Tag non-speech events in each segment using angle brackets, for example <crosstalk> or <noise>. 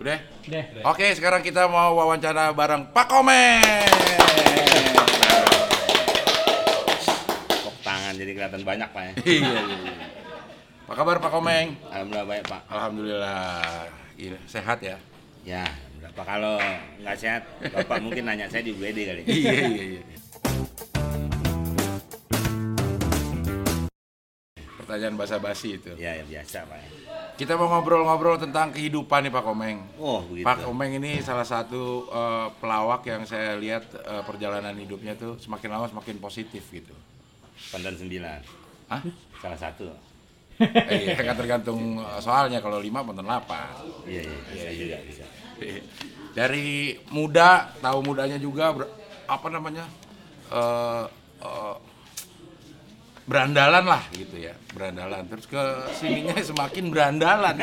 Udah? Deh. Oke, sekarang kita mau wawancara bareng Pak Komeng. Tepuk tangan jadi kelihatan banyak pak ya. Iya, iya, iya. Apa kabar Pak Komeng? Alhamdulillah baik pak. Alhamdulillah. Gila, sehat ya? Ya, berapa kalau nggak sehat, bapak mungkin nanya saya di UGD kali. iya, iya, iya. Pertanyaan basa-basi itu. Ya, ya biasa pak. Kita mau ngobrol-ngobrol tentang kehidupan nih Pak Komeng. Oh begitu. Pak Komeng ini salah satu eh, pelawak yang saya lihat eh, perjalanan hidupnya tuh semakin lama semakin positif gitu. Pandan sembilan, Hah? salah satu. Eh, iya, kan tergantung soalnya kalau lima ponton delapan. Iya, iya, bisa juga bisa. Dari muda, tahu mudanya juga apa namanya? eh, eh, berandalan lah gitu ya, berandalan. Terus ke sininya semakin berandalan.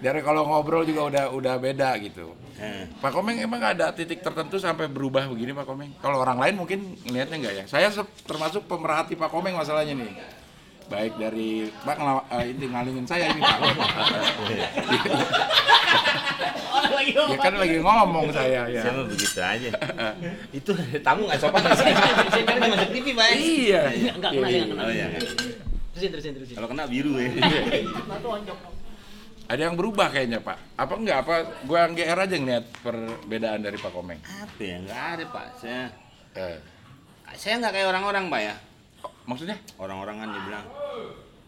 Dari kalau ngobrol juga udah udah beda gitu. Eh, Pak Komeng emang ada titik tertentu sampai berubah begini Pak Komeng? Kalau orang lain mungkin ngelihatnya enggak ya. Saya termasuk pemerhati Pak Komeng masalahnya nih. Baik dari Pak ngelaw- eh, ini ngalingin saya ini Pak. <laughs> ya kan lagi ngomong saya ya. Saya begitu aja. Itu tamu nggak sopan. Saya saya kan nggak masuk TV pak. ya. Iya. Enggak kena, Iya, enggak kena. Oh iya. Terusin, terusin, terusin. Kalau kena biru ya. <laughs> Ada yang berubah kayaknya Pak. Apa enggak? Apa gua yang GR aja ngeliat perbedaan dari Pak Komeng? Apa ya? Nggak ada pak. Saya Eh, saya nggak kayak orang-orang pak ya. Maksudnya? Orang-orang kan dibilang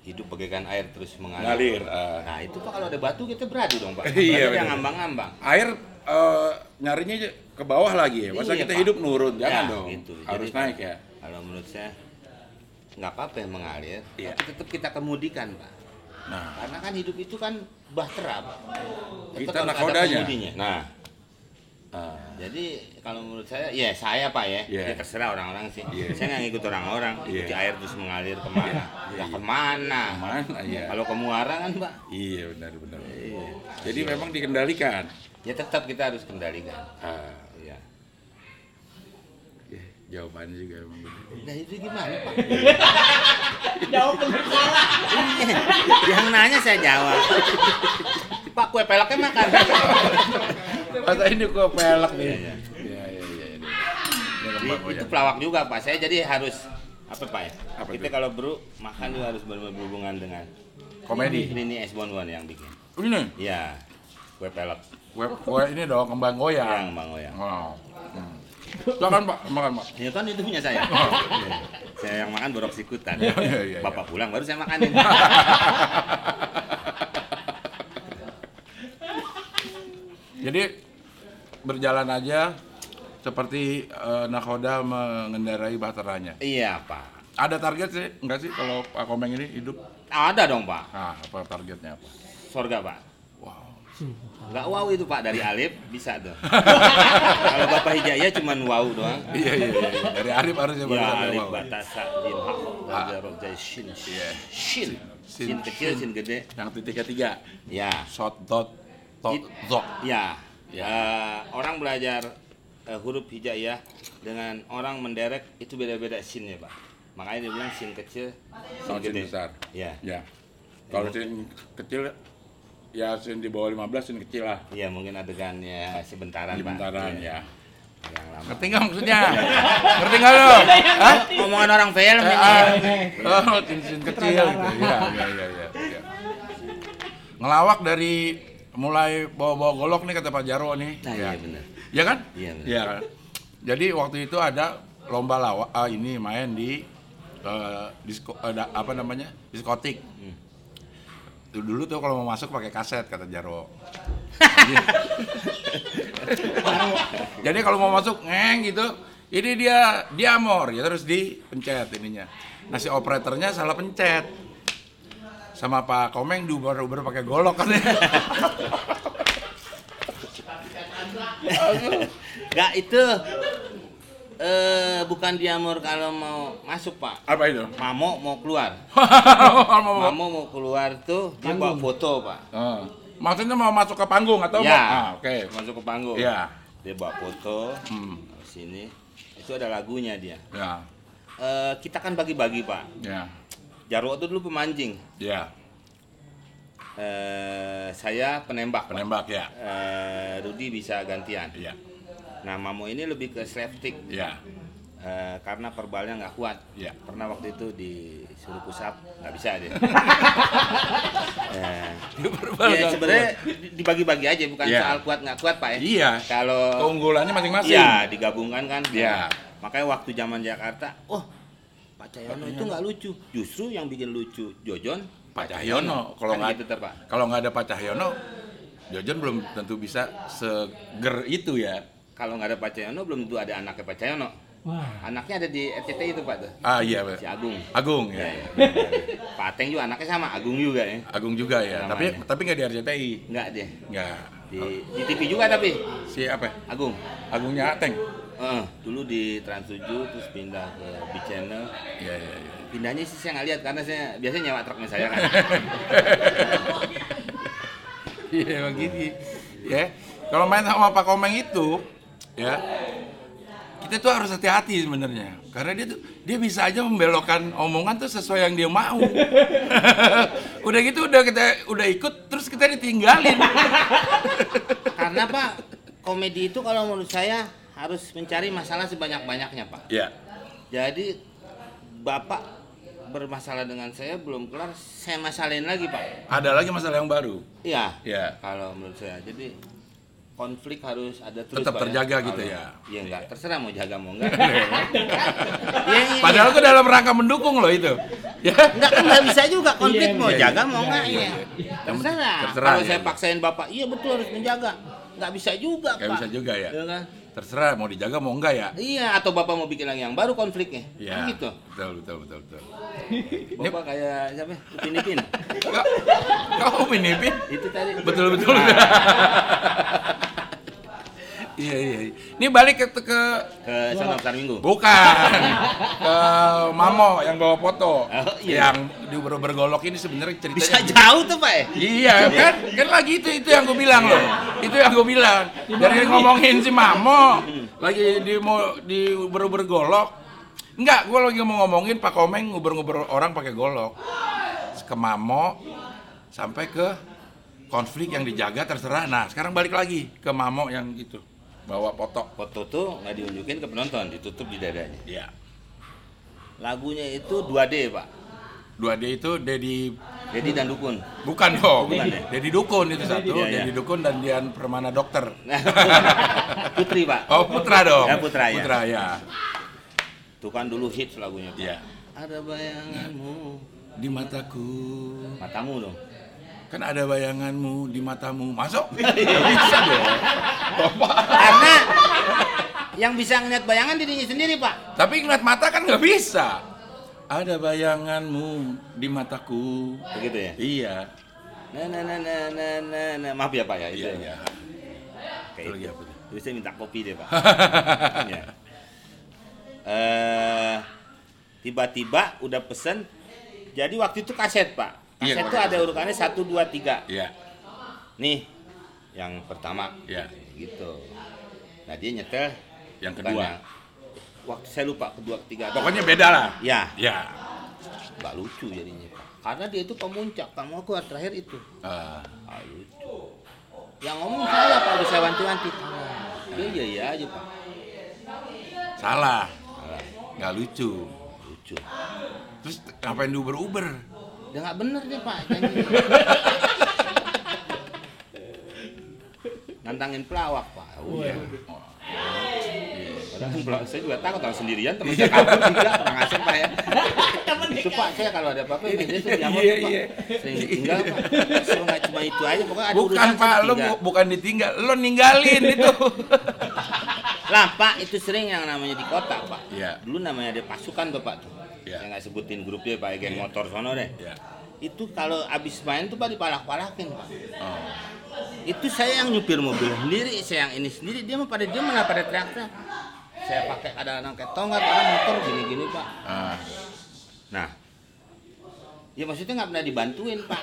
hidup bagaikan air terus mengalir. Ngalir. eh. Nah itu pak kalau ada batu kita beradu dong pak. <laughs> Iya, Beradu yang benar. ngambang-ngambang. Air eh, nyarinya ke bawah lagi ya. Masa Iya, kita Pak. hidup nurun, jangan Ya, dong. gitu. Harus Jadi, naik ya. Kalau menurut saya nggak apa-apa yang mengalir, Iya. tapi tetap kita kemudikan pak. Nah, Karena kan hidup itu kan bahtera pak. Tetap Kita harus ada nakodanya. Nah, eh, jadi kalau menurut saya, ya saya pak ya, Iya. ya terserah orang-orang sih. Iya. Saya nggak ngikut orang-orang, Iya. ikuti air terus mengalir ke mana? Ya ke mana? mana ya? Kalau ke muara kan pak, Iya benar benar. Iya. Jadi memang dikendalikan. ya tetap kita harus kendalikan. Ah, Iya. ya, jawabannya juga emang. Nah itu gimana pak? Jawab bener salah. Iya. Yang nanya saya jawab. Pak kue peleknya makan. <laughs> Masa ini kok pelek nih? Iya, iya. Iya iya iya. iya. Kembang itu goyang. pelawak juga pak. Saya jadi harus apa pak ya? Apa kita itu? kalau bro makan juga harus berhubungan dengan Komedi. Ini, ini S Bonwan yang bikin. Ini Iya. Kue pelek kue kue ini dong kembang goyang. yang bang Oyang. Wow. Hmm. Silakan Pak, makan Pak. Ya kan itu punya saya. Iya. saya yang makan borok sikutan. Iya, iya, iya, Bapak pulang baru saya makanin. <laughs> Jadi berjalan aja seperti eh, nakoda mengendarai bahteranya. iya pak. Ada target sih enggak sih kalau Pak Komeng ini hidup? Ada dong pak. Ah, apa targetnya apa? Sorga pak. Wow. Enggak wow itu pak dari Alif bisa tuh. <laughs> Kalau Bapak Hijaya cuman wow doang. Iya iya iya. Dari Arif harusnya Ya alif wow. batasa jin hak belajar jai shin shin Shin. shin kecil shin gede Yang titik ketiga, ya shot dot to It- zok. ya Ya. Eh, orang belajar eh, huruf hijaiyah dengan orang menderek itu beda-beda shinnya pak makanya dia bilang shin kecil sin gede besar. ya Ya. Kalau sin kecil ya sin di bawah 15 sin kecil lah. iya mungkin adegannya sebentaran Di pak bentaran Iya. ya. yang lama Ngerti nggak maksudnya? <laughs> Ngerti nggak lo? Hah? omongan orang film Eh, ini ah, oh, sin sin kecil gitu. Iya, iya, iya, iya. iya. Ngelawak dari mulai bawa-bawa golok nih kata Pak Jarwo nih. nah ya. iya benar Ya kan? Iya, benar. Iya kan? Jadi waktu itu ada lomba lawak ah, ini main di eh, disko eh, da- apa namanya? diskotik. Hmm. Dulu tuh kalau mau masuk pakai kaset kata Jarwo. Jadi, <laughs> Jadi kalau mau masuk ngeng gitu, ini dia diamor ya terus dipencet ininya. Nah si operatornya salah pencet. Sama Pak Komeng diuber-uber pakai golok kan Enggak itu eh bukan diamor kalau mau masuk pak Apa itu? Mamo mau keluar <laughs> Mau- Mamo mau keluar tuh dia bawa foto pak Ah. Maksudnya mau masuk ke panggung atau mau? ya Ah, oke. masuk ke panggung Iya. dia bawa foto Hmm. ke sini itu ada lagunya dia Ya. Eh, kita kan bagi-bagi pak Ya. Jarwo itu dulu pemancing Ya. eh, saya penembak. Pak. Penembak ya. Eh, Rudi bisa gantian. Iya. Nah, Mamo ini lebih ke slapstick Iya. eh, karena perbalnya nggak kuat. Iya. Pernah waktu itu disuruh pusap nggak bisa dia. <laughs> Eh, Berbal ya, nggak sebenarnya di- dibagi-bagi aja bukan Iya. soal kuat nggak kuat pak ya. Iya. Kalau Keunggulannya masing-masing. Iya, digabungkan kan. Iya. Makanya waktu zaman Jakarta, oh Pak Cahyono itu nggak lucu. Justru yang bikin lucu Jojon, Pak Cahyono. Kalau Kan nggak gitu, Pak. kalau nggak ada Pak Cahyono, Jojon belum tentu bisa seger itu ya. Kalau nggak ada Pak Cahyono, belum tentu ada anaknya Pak Cahyono. Wah. Anaknya ada di RCTI itu Pak tuh, Ah iya, si Agung. Agung Ya, ya. ya. Pak Ateng juga anaknya sama, Agung juga ya. Agung juga ya. Namanya. Tapi tapi nggak di RCTI. Enggak deh. Nggak. Di, di TV juga tapi Si apa? Agung. Agungnya Ateng. Eh, dulu di Trans 7 terus pindah ke B Channel. Iya iya iya. Pindahnya sih saya nggak lihat karena saya biasanya nyewa truknya saya kan. <laughs> Iya emang gitu. Ya. Kalau main sama Pak Komeng itu, ya kita tuh harus hati-hati sebenarnya. Karena dia tuh dia bisa aja membelokkan omongan tuh sesuai yang dia mau. <laughs> udah gitu udah kita udah ikut terus kita ditinggalin. Karena Pak, komedi itu kalau menurut saya harus mencari masalah sebanyak-banyaknya Pak. ya. Jadi Bapak bermasalah dengan saya belum kelar, saya masalahin lagi Pak. Ada lagi masalah yang baru. Iya. Ya. Kalau menurut saya, jadi konflik harus ada terus Tetap Pak, terjaga gitu Kalau- ya. Iya enggak, terserah mau jaga mau enggak. Iya, <laughs> iya, Padahal iya. itu dalam rangka mendukung loh itu. <laughs> Ya. Enggak kan nggak bisa juga konflik Iya, mau iya, jaga iya. mau enggak Iya, ya. iya. Terserah. Terserah, Kalau iya, saya iya. paksain Bapak, iya betul harus menjaga. Enggak bisa juga, Pak. bisa juga ya. Iya kan? Terserah mau dijaga mau enggak ya. Iya, atau Bapak mau bikin lagi yang baru konfliknya. Ya. Kan gitu. Betul betul betul betul. <laughs> Bapak kayak siapa? Upin Ipin. Kau- Kau minipin? Itu tadi. Betul betul. Nah, <laughs> <laughs> Iya iya. iya. Ini balik ke ke ke Sono Minggu. bukan <laughs> ke Mamo yang bawa foto. Oh, iya. Yang di bergolok ini sebenarnya ceritanya. Bisa jauh tuh, Pak. ya? Iya kan, kan lagi itu itu yang gue bilang loh, itu yang gue bilang. Dari ngomongin si Mamo, lagi di mau di uber golok, enggak, gue lagi mau ngomongin Pak Komeng nguber-nguber orang pakai golok, ke Mamo sampai ke konflik yang dijaga terserah. Nah sekarang balik lagi ke Mamo yang itu bawa foto. Foto tuh nggak diunjukin ke penonton, ditutup di dadanya. Iya. Lagunya itu 2D, Pak. 2D itu Dedi Dedi dan Dukun. bukan dong, Bukan ya? Dedi Dukun itu satu, Iya, iya. Dedi Dukun dan Dian Permana Dokter. <laughs> Putri, Pak. Oh Putra dong. Ya, Putra, ya. Putra ya. Itu kan dulu hits lagunya, Pak. Iya. Ada bayanganmu, Di mataku. matamu dong. Kan ada bayanganmu di matamu. Masuk? Nggak <laughs> bisa dong. Karena yang bisa ngeliat bayangan dirinya sendiri, Pak. Tapi ngeliat mata kan nggak bisa. Ada bayanganmu di mataku. Begitu ya. Iya. Nah, nah, nah, nah, nah, nah, nah. Maaf ya, Pak ya. Itu Iya, ya. iya. Kayak Itu apa tuh? Jadi saya minta kopi deh, Pak. <laughs> ya. Eh, tiba-tiba udah pesen. Jadi waktu itu kaset, Pak. Iya, Kaset pakai tuh ada urutannya 1 2 3. Iya. Nih, yang pertama Iya. gitu. Nah, dia nyetel Yang kedua. yang- Waktu saya lupa kedua ketiga. Pokoknya beda lah. ya, Ya. nggak lucu jadinya. Karena dia itu pemuncak, kamu aku terakhir itu. Ah, Nggak lucu. Yang ngomong saya Pak, udah saya wanti-wanti. Dia iya iya aja Pak. salah. Salah. Nggak lucu. Lucu. Terus ngapain diuber-uber? Udah nggak bener deh Pak. Nantangin pelawak Pak. Oh, iya. Padahal kan pelawak saya juga takut kalau sendirian teman saya kabur juga orang asing Pak ya. Itu Pak saya kalau ada apa-apa ini dia tuh diambil Iya, Pak. iya. Sering ditinggal Pak. Suruh nggak cuma itu aja pokoknya ada Bukan urusan Pak, lo bukan ditinggal, lo ninggalin itu. Lah Pak itu sering yang namanya di kota Pak. Iya. Dulu namanya ada pasukan Bapak tuh. Iya. Saya nggak sebutin grupnya Pak, geng motor sono deh. Ya. Itu kalau abis main tuh Pak dipalak-palakin Pak. Oh. Itu saya yang nyupir mobil sendiri, saya yang ini sendiri. Dia mah pada dia malah pada teriak-teriak. Saya pakai kadang-kadang kayak tonggak, kadang motor gini-gini Pak. Ah. Nah, ya maksudnya nggak pernah dibantuin Pak.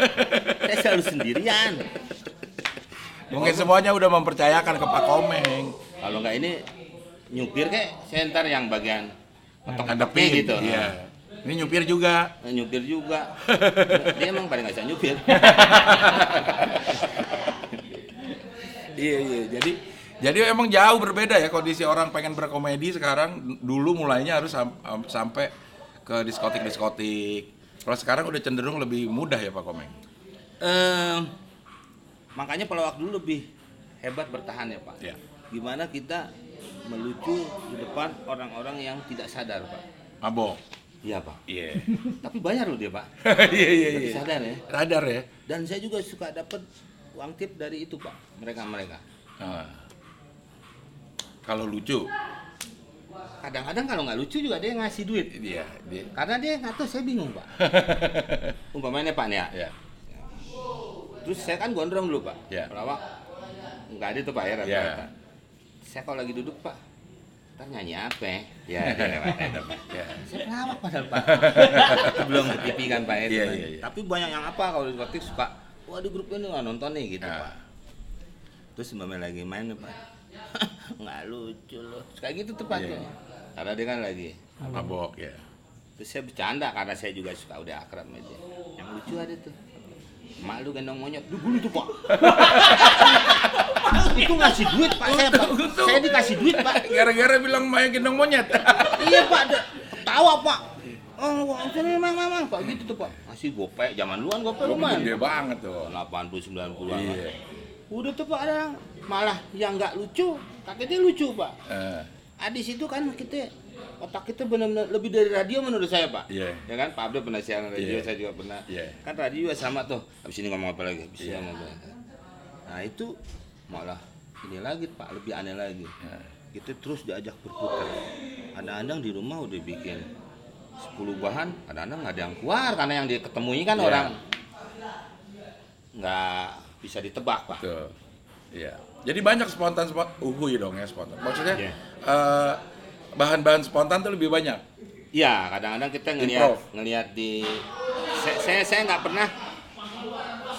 saya selalu sendirian. Mungkin semuanya udah mempercayakan ke Pak Komeng. Kalau nggak ini nyupir kayak saya ntar yang bagian Ngadepin, gitu. Iya. Ini nyupir juga. Nah, nyupir juga. <laughs> Dia emang pada nggak bisa nyupir. <laughs> Iya iya. Jadi jadi emang jauh berbeda ya kondisi orang pengen berkomedi sekarang. Dulu mulainya harus sam- am- sampai ke diskotik-diskotik. Kalau sekarang udah cenderung lebih mudah ya Pak Komeng. Eh, makanya pelawak dulu lebih hebat bertahan ya Pak. Ya. Gimana kita melucu di depan orang-orang yang tidak sadar Pak. Mabok. Iya Pak. Iya. <laughs> Tapi bayar loh dia Pak. <laughs> Iya iya iya. sadar ya. Sadar ya. Dan saya juga suka dapat uang tip dari itu Pak. Mereka-mereka. Nah. Kalau lucu, Kadang-kadang kalau nggak lucu juga dia ngasih duit. dia dia. Karena dia nggak tahu saya bingung Pak. <laughs> Umpamanya Pak nih ya. Ya. Terus saya kan gondrong dulu Pak. Ya. Pelawak nggak ada tuh Pak ya rata-rata. Ya. Saya kalau lagi duduk Pak, ntar nyanyi apa ya? <laughs> Ya, Pak. Ya. Saya pelawak padahal Pak. <laughs> Belum ke TV kan Pak ya. Iya, teman. iya, iya. Tapi banyak yang apa kalau di diskotik suka, wah di grup ini nggak nonton nih gitu Ah. Pak. Terus umpamanya lagi main Pak, <laughs> nggak lucu loh. Kayak gitu tuh Pak. Tuh. Karena dia kan lagi. Mabok ya. Terus saya bercanda karena saya juga suka udah akrab dia. Yang lucu ada tuh. Mak lu gendong monyet, duh gulu tuh pak. Itu ngasih duit pak saya pak. Saya dikasih duit pak. Gara-gara bilang main gendong monyet. <laughs> iya pak, ada tawa pak. Oh, wah, sini mang mang mang pak gitu tuh pak. Ngasih gopek, zaman duluan gopek lumayan. Gede banget tuh. 80 90 an. Iya. Udah tuh pak ada malah yang nggak lucu, kakeknya lucu pak. Eh, Ah, di situ kan kita otak kita benar-benar lebih dari radio menurut saya pak. Iya. Ya kan Pak Abdul pernah siaran radio, Iya. saya juga pernah. Iya. Kan radio juga sama tuh. Habis ini ngomong apa lagi? Habis ini Iya. ngomong apa lagi. Nah itu malah ini lagi pak, lebih aneh lagi. ya. Kita terus diajak berputar. Ada-andang di rumah udah bikin 10 bahan, ada-andang nggak ada yang keluar karena yang diketemui kan Iya. orang nggak bisa ditebak pak. Tuh. Iya. Jadi banyak spontan spontan uhuy dong ya spontan. Maksudnya Iya. eh, bahan-bahan spontan tuh lebih banyak. Iya, kadang-kadang kita ngelihat Improv. ngelihat di saya saya saya nggak pernah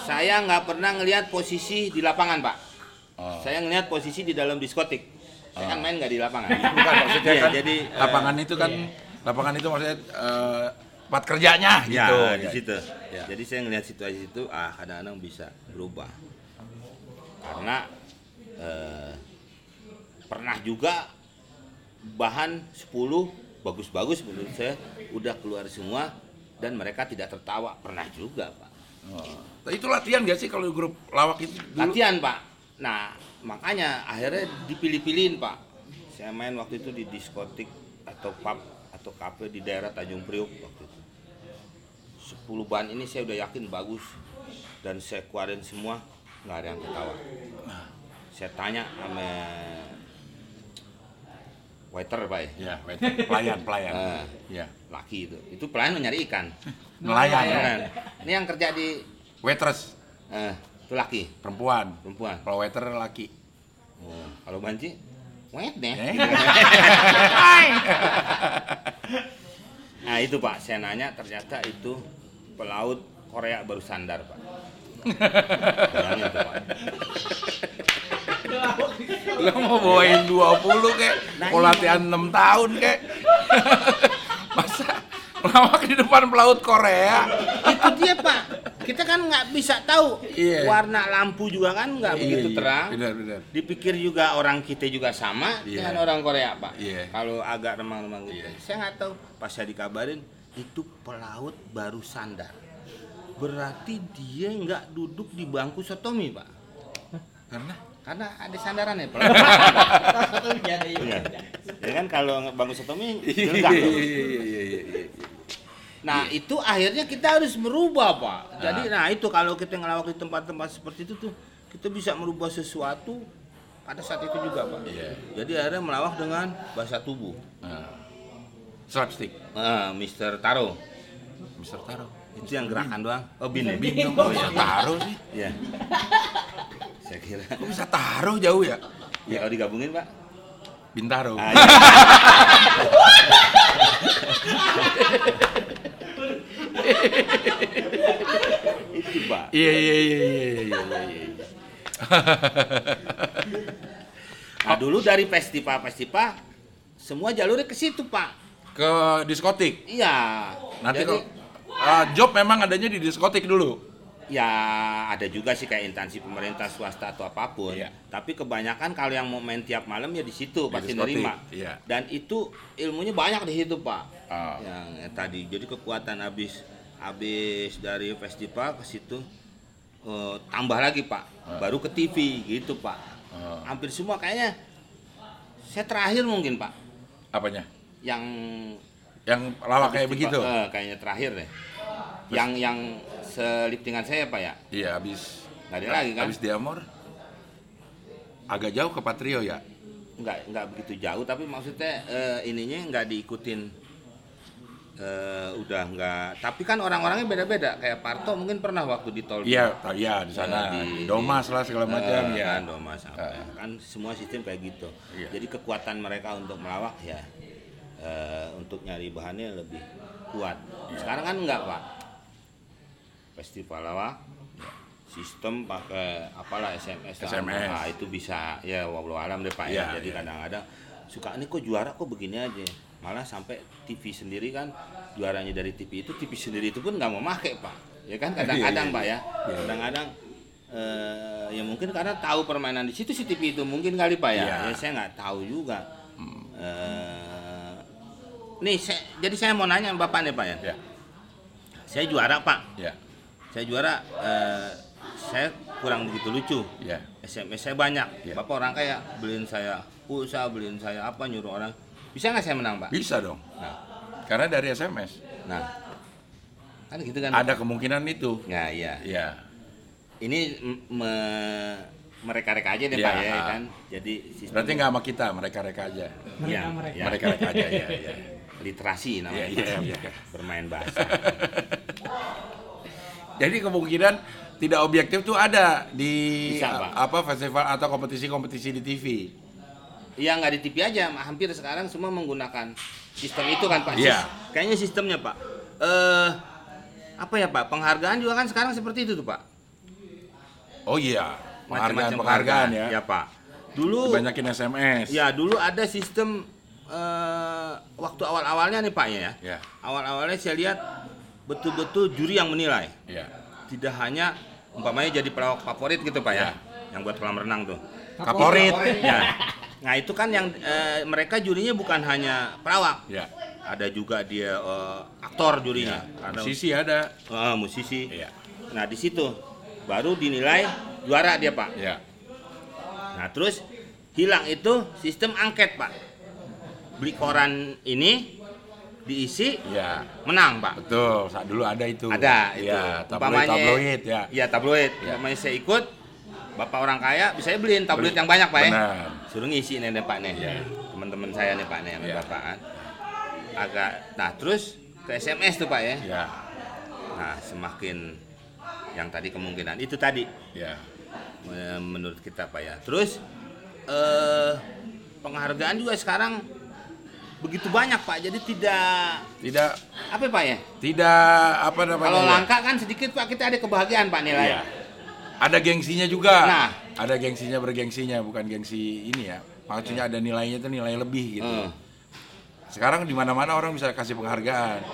saya nggak pernah ngelihat posisi di lapangan pak. Oh. Saya ngelihat posisi di dalam diskotik. Saya kan main nggak di lapangan. <laughs> Bukan maksudnya Iya, kan jadi lapangan itu kan lapangan itu maksudnya eh, tempat kerjanya ya gitu. di situ. Ya. Jadi saya ngelihat situasi itu ah kadang-kadang bisa berubah. Karena eh, pernah juga bahan 10 bagus-bagus menurut saya udah keluar semua dan mereka tidak tertawa pernah juga pak Oh. Itu latihan gak sih kalau grup lawak itu dulu? latihan pak nah makanya akhirnya dipilih-pilihin pak saya main waktu itu di diskotik atau pub atau kafe di daerah Tanjung Priok waktu itu 10 bahan ini saya udah yakin bagus dan saya keluarin semua nggak ada yang ketawa saya tanya sama waiter pak ya Ya, waiter. pelayan, pelayan. <laughs> Ah. Ya. laki itu itu pelayan mau nyari ikan Nelayan. ya. Ini yang kerja di Waitress eh, itu laki perempuan. perempuan Kalau waiter laki. Oh, kalau banci, wet deh. Eh? <laughs> Nah itu pak, saya nanya ternyata itu pelaut Korea baru sandar pak. Bayangin tuh pak. Lo mau bawain 20 kek, mau latihan 6 tahun kek. <laughs> Masa lawak di depan pelaut Korea? Itu dia pak. Kita kan nggak bisa tahu Iya. warna lampu juga kan nggak begitu Iya, iya. terang. Benar, benar. Dipikir juga orang kita juga sama Iya. dengan orang Korea pak. Iya. Kalau agak remang-remang gitu. Iya. Saya nggak tahu. Pas saya dikabarin itu pelaut baru sandar. Berarti dia nggak duduk di bangku sotomi pak. Karena Karena ada sandaran ya pelaut. <laughs> Iya, Iya. Ya kan kalau bangku sotomi Iya, iya, iya, iya, Nah itu akhirnya kita harus merubah pak. Jadi nah itu kalau kita ngelawak di tempat-tempat seperti itu tuh kita bisa merubah sesuatu pada saat itu juga pak. Iya. Jadi akhirnya melawak dengan bahasa tubuh. Nah, slapstick, Ah, Mister Taro Mister Taro. itu yang gerakan doang. Oh bin ya? Bingung Oh iya. taruh sih. Iya. Saya kira. Kok bisa taruh jauh ya? Ya kalau digabungin pak. Bintaro. Ah, iya. <laughs> pak. Iya iya iya iya iya iya. iya. <laughs> Nah dulu dari festival-festival semua jalurnya ke situ pak. ke diskotik. Iya. Nanti Jadi, uh, job memang adanya di diskotik dulu. ya ada juga sih kayak instansi pemerintah swasta atau apa pun. Iya. Tapi kebanyakan kalau yang mau main tiap malam ya di situ Di pasti diskotik, nerima. iya. Dan itu ilmunya banyak di situ pak. Ah. Yang ya, tadi jadi kekuatan habis habis dari festival ke situ eh, tambah lagi pak. Ah. Baru ke TV gitu pak. Ah. Hampir semua kayaknya saya terakhir mungkin pak Apanya? yang Yang lawak kayak begitu. eh, kayaknya terakhir deh. Yang yang seliptingan saya pak ya. Iya, habis Nggak ada lagi kan? Habis Diamor agak jauh ke Patrio ya. nggak nggak begitu jauh tapi maksudnya eh, ininya nggak diikutin eh, udah nggak tapi kan orang-orangnya beda-beda kayak Parto mungkin pernah waktu di tol Iya, iya di sana. Eh, di- Domas lah segala macam Eh, ya. kan Domas apa ya. kan semua sistem kayak gitu Iya. jadi kekuatan mereka untuk melawak ya eh, untuk nyari bahannya lebih kuat Iya. sekarang kan enggak pak festival lawak sistem pakai apalah SMS, lah. SMS. Nah, itu bisa ya wallahu alam deh pak Iya, ya jadi iya. kadang-kadang suka ini kok juara kok begini aja malah sampai TV sendiri kan juaranya dari TV itu TV sendiri itu pun nggak mau make pak. Ya kan? Kadang-kadang Iya, pak iya. ya kadang-kadang eh, ya mungkin karena tahu permainan di situ si TV itu mungkin kali pak ya, Iya. ya saya nggak tahu juga. Eh, nih saya, jadi saya mau nanya bapak nih pak ya. Ya, saya juara pak. Ya, saya juara eh, saya kurang begitu lucu. Ya. SMS saya banyak. Iya. bapak orang kaya beliin saya pulsa beliin saya apa nyuruh orang bisa nggak saya menang pak Bisa dong. nah Karena dari SMS nah kan gitu kan ada kemungkinan itu. ya iya Ya. ini me- mereka-reka aja deh Iya. pak ya kan jadi sistem Berarti nggak sama kita, mereka-reka aja. ya, Mereka-mereka. ya, Mereka-reka aja ya, ya. literasi Iya, namanya iya, iya. bermain bahasa <laughs> Jadi kemungkinan tidak objektif tuh ada di Bisa, apa festival atau kompetisi-kompetisi di TV. Iya nggak di TV aja, hampir sekarang semua menggunakan sistem itu kan Pak. Iya. Kayaknya sistemnya Pak. Eh apa ya Pak? Penghargaan juga kan sekarang seperti itu tuh Pak. Oh iya, Macam-macam penghargaan-penghargaan ya. Ya Pak. Dulu Banyakin SMS. ya dulu ada sistem eh waktu awal-awalnya nih Pak ya. Ya, Awal-awalnya saya lihat betul-betul juri yang menilai. ya. Tidak hanya umpamanya jadi pelawak favorit gitu Pak ya. Ya. Yang buat kolam renang tuh. Kaporit. Ya. <laughs> Nah itu kan yang eh, mereka jurinya bukan hanya pelawak, Ya. ada juga dia eh, aktor jurinya, ada Sisi ada. eh, musisi. Ya. Nah di situ baru dinilai juara dia pak. Ya. Nah terus hilang itu sistem angket pak. Beli koran ini diisi Ya. menang pak. Betul, saat dulu ada itu. Ada itu. Ya, Umpamanya- tabloid, tabloid ya. Iya tabloid. Ya. Umpamanya saya ikut, bapak orang kaya bisa beliin tabloid yang banyak pak ya. Benar. Suruh ngisi nih pak nih. Ya. Teman-teman saya nih pak nih yang Ya. bapak. Agak. Nah terus ke SMS tuh pak ya. Ya. Nah semakin yang tadi kemungkinan itu tadi Ya. menurut kita pak ya. Terus eh penghargaan juga sekarang begitu banyak pak. Jadi tidak Tidak apa ya, pak ya? tidak apa namanya? Kalau ya? langka kan sedikit pak kita ada kebahagiaan pak nilai. Iya. Ada gengsinya juga. Nah. Ada gengsinya bergengsinya, bukan gengsi ini ya. Maksudnya ada nilainya itu nilai lebih gitu. Eh. Sekarang di mana-mana orang bisa kasih penghargaan.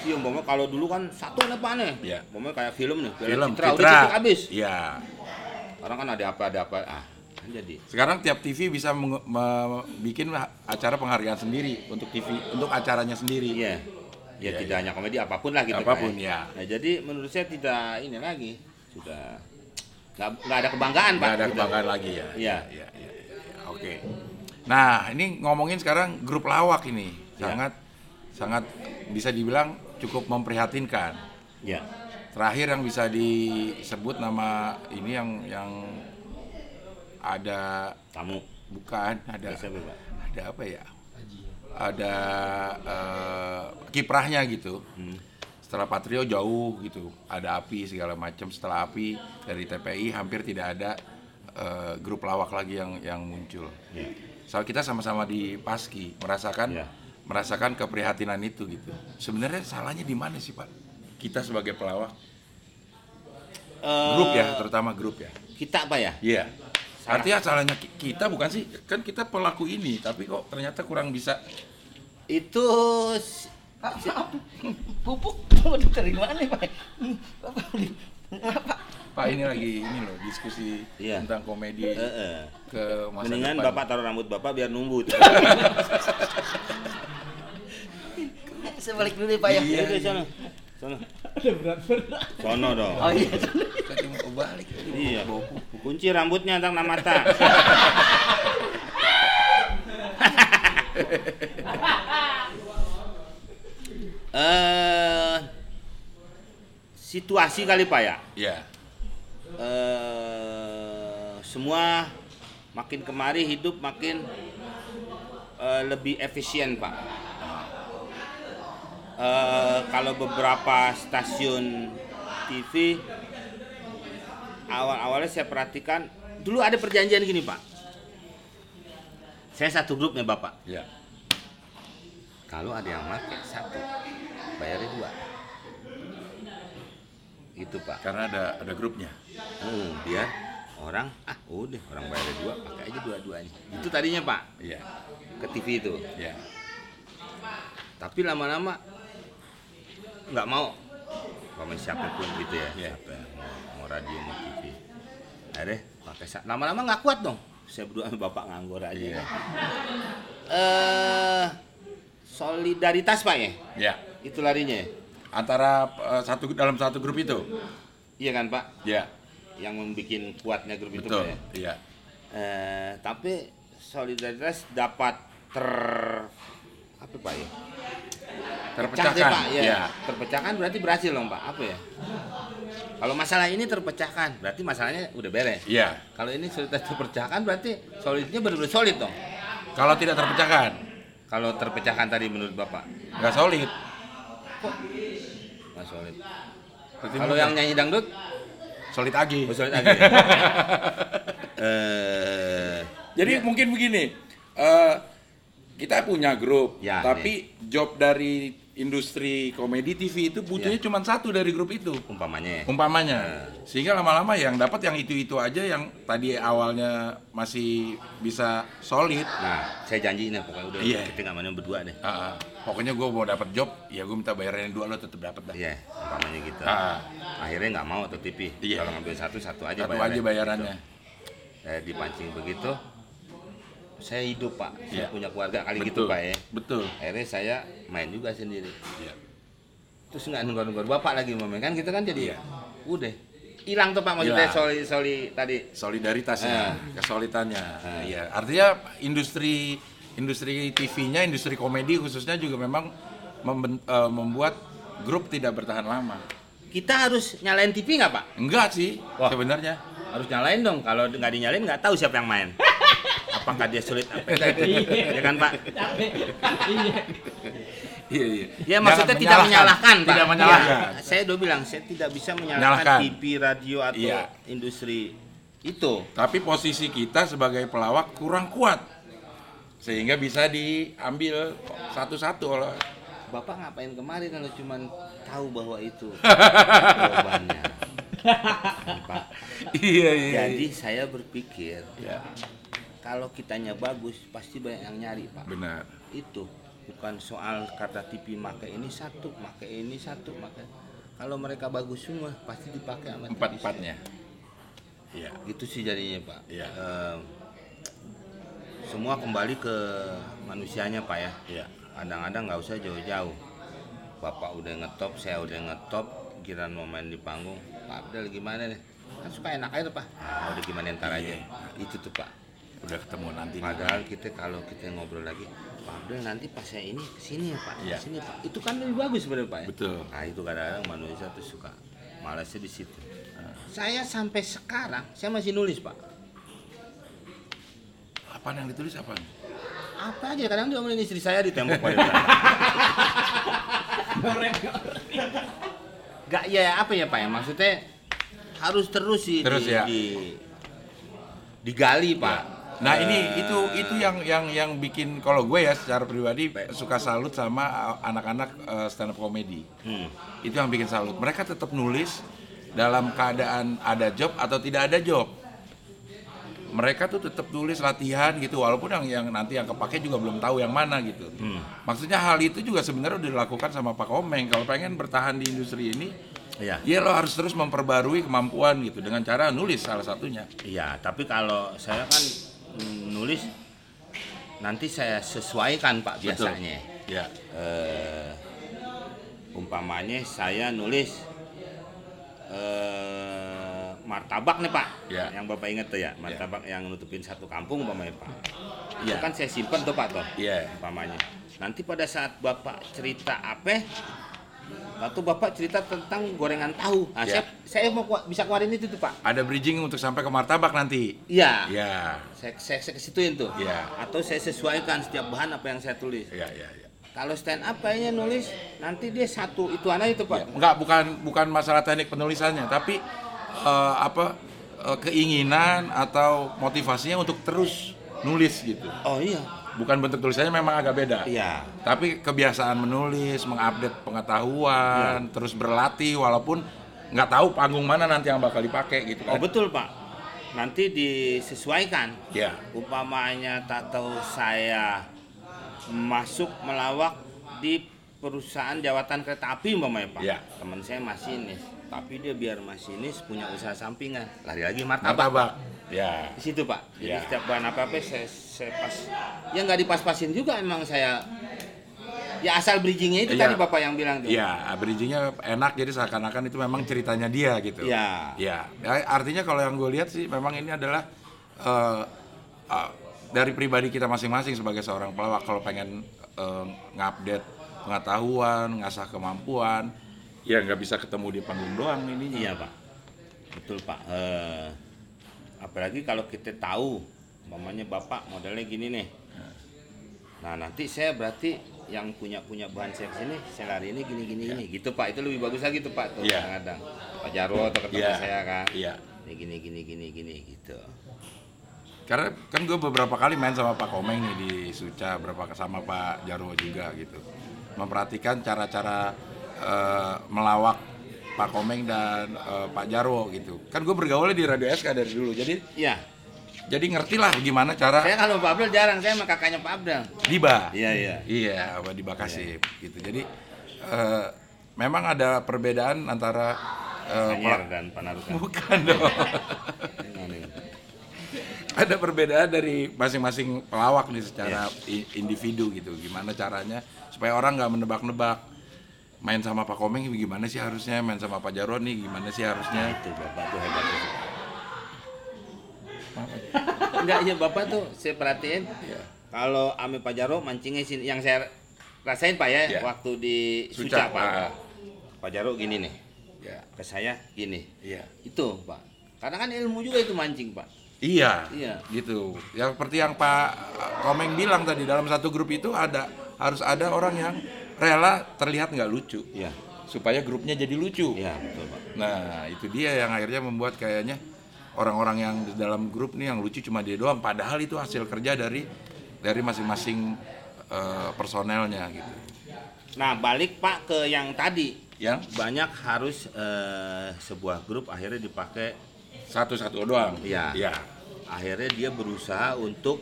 Iya, umpamanya kalau dulu kan satu pak nih. Iya. Umpamanya kayak film nih, Film Citra, udah Citra. cepat habis. Iya. Orang kan ada apa ada apa. Ah, kan jadi. Sekarang tiap TV bisa bikin acara penghargaan sendiri untuk TV, untuk acaranya sendiri. Iya. Ya Iya, tidak hanya komedi apa pun lah gitu. Apa pun, Pak, ya. Nah, jadi menurut saya tidak ini lagi sudah nggak nggak ada kebanggaan pak. Nggak ada Sudah. kebanggaan lagi ya. Iya. Iya, iya, iya, iya. Oke. Nah, ini ngomongin sekarang grup lawak ini Iya. sangat sangat bisa dibilang cukup memprihatinkan. Iya. Terakhir yang bisa disebut nama ini yang yang ada Tamu. bukan ada Pak? ada apa ya? Ada eh, kiprahnya gitu. Hmm. Setelah Patrio jauh gitu, ada api segala macam. Setelah api dari TPI hampir tidak ada eh, grup lawak lagi yang yang muncul. Iya. Soal kita sama-sama di Paski merasakan Iya. merasakan keprihatinan itu gitu. Sebenarnya salahnya di mana sih Pak? Kita sebagai pelawak, Eh, grup ya, terutama grup ya. Kita apa ya? Iya. Salah. Artinya salahnya ki- kita bukan sih, kan kita pelaku ini, tapi kok ternyata kurang bisa itu Pupuk mau diterima nih Pak. Apa? Pak ini lagi ini loh diskusi Iya. tentang komedi eh, eh. ke masa mendingan depan. bapak taruh rambut bapak biar numbuh tuh. <laughs> Saya balik dulu ya Pak ya. Iya, deh, sono. Sono. Ada berat-berat. Sono dong. Oh iya. Tadi mau balik. Iya. Kunci rambutnya tang mata. <laughs> Eh situasi kali Pak ya. Iya. Eh semua makin kemari hidup makin eh, lebih efisien Pak. Eh, kalau beberapa stasiun TV awal-awalnya saya perhatikan dulu ada perjanjian gini Pak. Saya satu grupnya Bapak. Iya. Kalau ada yang pakai satu, bayarnya dua. Itu Pak. Karena ada ada grupnya. Hmm, biar orang ah udah orang bayar dua pakai aja dua-duanya itu tadinya pak Iya. ke TV itu Iya. tapi lama-lama nggak mau sama siapa pun gitu ya Iya. siapa mau, mau radio mau TV akhirnya pakai sa- lama-lama nggak kuat dong saya berdua sama bapak nganggur aja Iya. eh solidaritas pak ya Iya. Itu larinya ya? Antara eh, satu dalam satu grup itu. iya kan pak Iya. yang membuat kuatnya grup itu Betul. pak ya Iya. Eh, tapi solidaritas dapat ter apa pak ya Pecah Terpecahkan. pak ya Iya. terpecahkan berarti berhasil dong pak apa ya kalau masalah ini terpecahkan berarti masalahnya udah beres Iya. kalau ini solidaritas terpecahkan berarti solidnya benar-benar solid dong Kalau tidak terpecahkan, kalau terpecahkan tadi menurut bapak nggak solid. Nggak solid. Berarti kalau yang nyanyi dangdut? Solid lagi. oh, solid lagi <laughs> eh Jadi mungkin begini, eh, kita punya grup, Ya, tapi job dari industri komedi TV itu butuhnya Ya. cuma satu dari grup itu, umpamanya ya. umpamanya. Sehingga lama-lama yang dapat yang itu-itu aja yang tadi awalnya masih bisa solid. nah saya janji nih pokoknya udah Iya. kita nggak main berdua deh Ah, ah. pokoknya gue mau dapat job, ya gue minta bayaran yang dua lo tetap dapat dah. Iya, umpamanya gitu. Ah. Akhirnya nggak mau tuh TV. Iya. Kalau ngambil satu satu aja Satu aja bayarannya. Gitu. Saya dipancing begitu. Saya hidup pak, saya Iya. punya keluarga kali Betul. gitu pak ya. Betul. Akhirnya saya main juga sendiri. Iya. Terus nggak nunggu-nunggu bapak lagi mau main kan gitu kan jadi Iya. udah hilang tuh pak maksudnya Hilang. soli soli tadi. solidaritasnya, Ah. kesulitannya. Ah. Iya, artinya industri industri TV-nya, industri komedi khususnya juga memang memben- eh, membuat grup tidak bertahan lama. Kita harus nyalain TV nggak pak? Enggak sih, Wah. sebenarnya. Harus nyalain dong. Kalau nggak dinyalain nggak tahu siapa yang main. <laughs> Apakah dia sulit apa <laughs> itu? Ya kan pak? Iya. Iya, iya. Ya maksudnya tidak menyalahkan, Pak. Tidak menyalahkan. Iya, saya udah bilang saya tidak bisa Menyalahkan. menyalahkan TV, radio atau Iya. industri itu. Tapi posisi kita sebagai pelawak kurang kuat. Sehingga bisa diambil satu-satu oleh Bapak ngapain kemarin kalau cuman tahu bahwa itu <laughs> jawabannya. Pak. Iya, iya. Jadi saya berpikir Ya, kalau kitanya bagus pasti banyak yang nyari, Pak. benar. Itu bukan soal kata TV pakai ini satu, pakai ini satu, pakai kalau mereka bagus semua pasti dipakai sama TV. Empat-empatnya. Iya. Gitu sih jadinya, Pak. Iya. Em, semua kembali ke manusianya, Pak ya. Iya. Kadang-kadang nggak usah jauh-jauh. Bapak udah ngetop, saya udah ngetop, kiran mau main di panggung. Pak Abdel gimana nih? Kan suka enak aja tuh, Pak. Ah, udah gimana ntar aja. Iya. Itu tuh, Pak. Udah ketemu nanti. Padahal kita kalau kita ngobrol lagi, Pak Abdel nanti pas saya ini ke sini ya Pak, Iya. ke sini Pak. Itu kan lebih bagus sebenarnya Pak. ya? Betul. Nah itu kadang-kadang manusia tuh suka malasnya di situ. Saya sampai sekarang saya masih nulis Pak. Apa yang ditulis apa? Apa aja kadang dia ngomongin istri saya di tembok Pak. Gak ya apa ya Pak ya maksudnya harus terus sih Terus di, ya. di- digali Pak. Nah Eh, ini itu itu yang yang yang bikin kalau gue ya secara pribadi suka salut sama uh, anak-anak uh, stand up comedy. hmm. Itu yang bikin salut. Mereka tetap nulis dalam keadaan ada job atau tidak ada job. mereka tuh tetap tulis latihan gitu walaupun yang yang nanti yang kepake juga belum tahu yang mana gitu. Hmm. Maksudnya hal itu juga sebenarnya udah dilakukan sama Pak Komeng kalau pengen bertahan di industri ini Iya. ya lo harus terus memperbarui kemampuan gitu dengan cara nulis salah satunya. Iya, tapi kalau saya kan nulis nanti saya sesuaikan Pak Betul. biasanya. Ya. Eh, umpamanya saya nulis eh, martabak nih Pak, Ya. yang Bapak ingat tuh ya, martabak yang nutupin satu kampung umpamanya Pak. Itu Ya. kan saya simpen tuh Pak tuh, Iya. umpamanya. Nanti pada saat Bapak cerita apa, waktu Bapak cerita tentang gorengan tahu, nah, Ya. saya, saya mau bisa keluarin itu tuh Pak. Ada bridging untuk sampai ke martabak nanti. Iya. Ya. Saya, saya, saya kesituin tuh. Iya. Atau saya sesuaikan setiap bahan apa yang saya tulis. Ya, ya, ya. Kalau stand up kayaknya nulis nanti dia satu itu aja itu Ya, pak. Enggak, bukan bukan masalah teknik penulisannya, tapi eh, apa eh, keinginan atau motivasinya untuk terus nulis gitu. Oh iya. Bukan bentuk tulisannya memang agak beda. Iya. Tapi kebiasaan menulis, mengupdate pengetahuan, Iya. terus berlatih walaupun nggak tahu panggung mana nanti yang bakal dipakai gitu Oh kan. betul pak. Nanti disesuaikan. Ya. Umpamanya tak tahu saya masuk melawak di perusahaan jawatan kereta api umpamanya pak. Iya. Teman saya masinis. Tapi dia biar masinis punya usaha sampingan. Lari lagi martabak. Martabak. Ya. Di situ pak. Jadi Iya. setiap bahan apa apa saya, saya pas. Ya nggak dipas-pasin juga emang saya. Ya asal bridgingnya itu Iya. tadi bapak yang bilang tuh. Iya, bridgingnya enak jadi seakan-akan itu memang ceritanya dia gitu. Iya. Ya, ya, artinya kalau yang gue lihat sih memang ini adalah eh, eh, dari pribadi kita masing-masing sebagai seorang pelawak kalau pengen eh, ngupdate pengetahuan, ngasah kemampuan, ya nggak bisa ketemu di panggung doang ini. Iya pak, betul pak. Eh, apalagi kalau kita tahu, mamanya bapak modelnya gini nih. Nah nanti saya berarti yang punya punya bahan saya sini, saya lari ini gini gini ini, gitu pak. Itu lebih bagus lagi tuh pak tuh Iya. kadang-kadang. Pak Jarwo atau ketemu Iya. saya kan. Iya. Ini gini gini gini gini gitu. Karena kan gue beberapa kali main sama Pak Komeng nih di Suca, berapa sama Pak Jarwo juga gitu. Memperhatikan cara-cara eh, melawak Pak Komeng dan eh, Pak Jarwo gitu. Kan gue bergaulnya di Radio SK dari dulu. Jadi Iya. jadi ngerti lah gimana cara Saya kalau Pak Abdul jarang, saya sama kakaknya Pak Abdul. Diba. Iya iya. Iya, sama Diba Kasip gitu. Jadi eh, memang ada perbedaan antara pela- dan Panarukan. bukan dong. <laughs> ada perbedaan dari masing-masing pelawak nih secara i- individu gitu. Gimana caranya supaya orang nggak menebak-nebak main sama Pak Komeng gimana sih harusnya, main sama Pak Jarwo nih gimana sih Nah harusnya. itu bapak tuh hebat tuh. <laughs> Enggak iya bapak tuh saya perhatiin Iya. kalau Ame Pak Jarwo mancingnya sini yang saya rasain Pak ya Iya. waktu di Suca, Suca, Pak. ah. Pak Jarwo gini nih Ya, ke saya gini iya. itu Pak. Karena kan ilmu juga itu mancing Pak. Iya, Iya. gitu. Ya seperti yang Pak Komeng bilang tadi dalam satu grup itu ada harus ada orang yang rela terlihat nggak lucu Iya. supaya grupnya jadi lucu. Iya betul Pak. Nah itu dia yang akhirnya membuat kayaknya orang-orang yang di dalam grup nih yang lucu cuma dia doang. Padahal itu hasil kerja dari dari masing-masing eh, personelnya gitu. Nah balik Pak ke yang tadi Yang banyak harus eh, sebuah grup akhirnya dipakai satu-satu doang. Iya. Iya. akhirnya dia berusaha untuk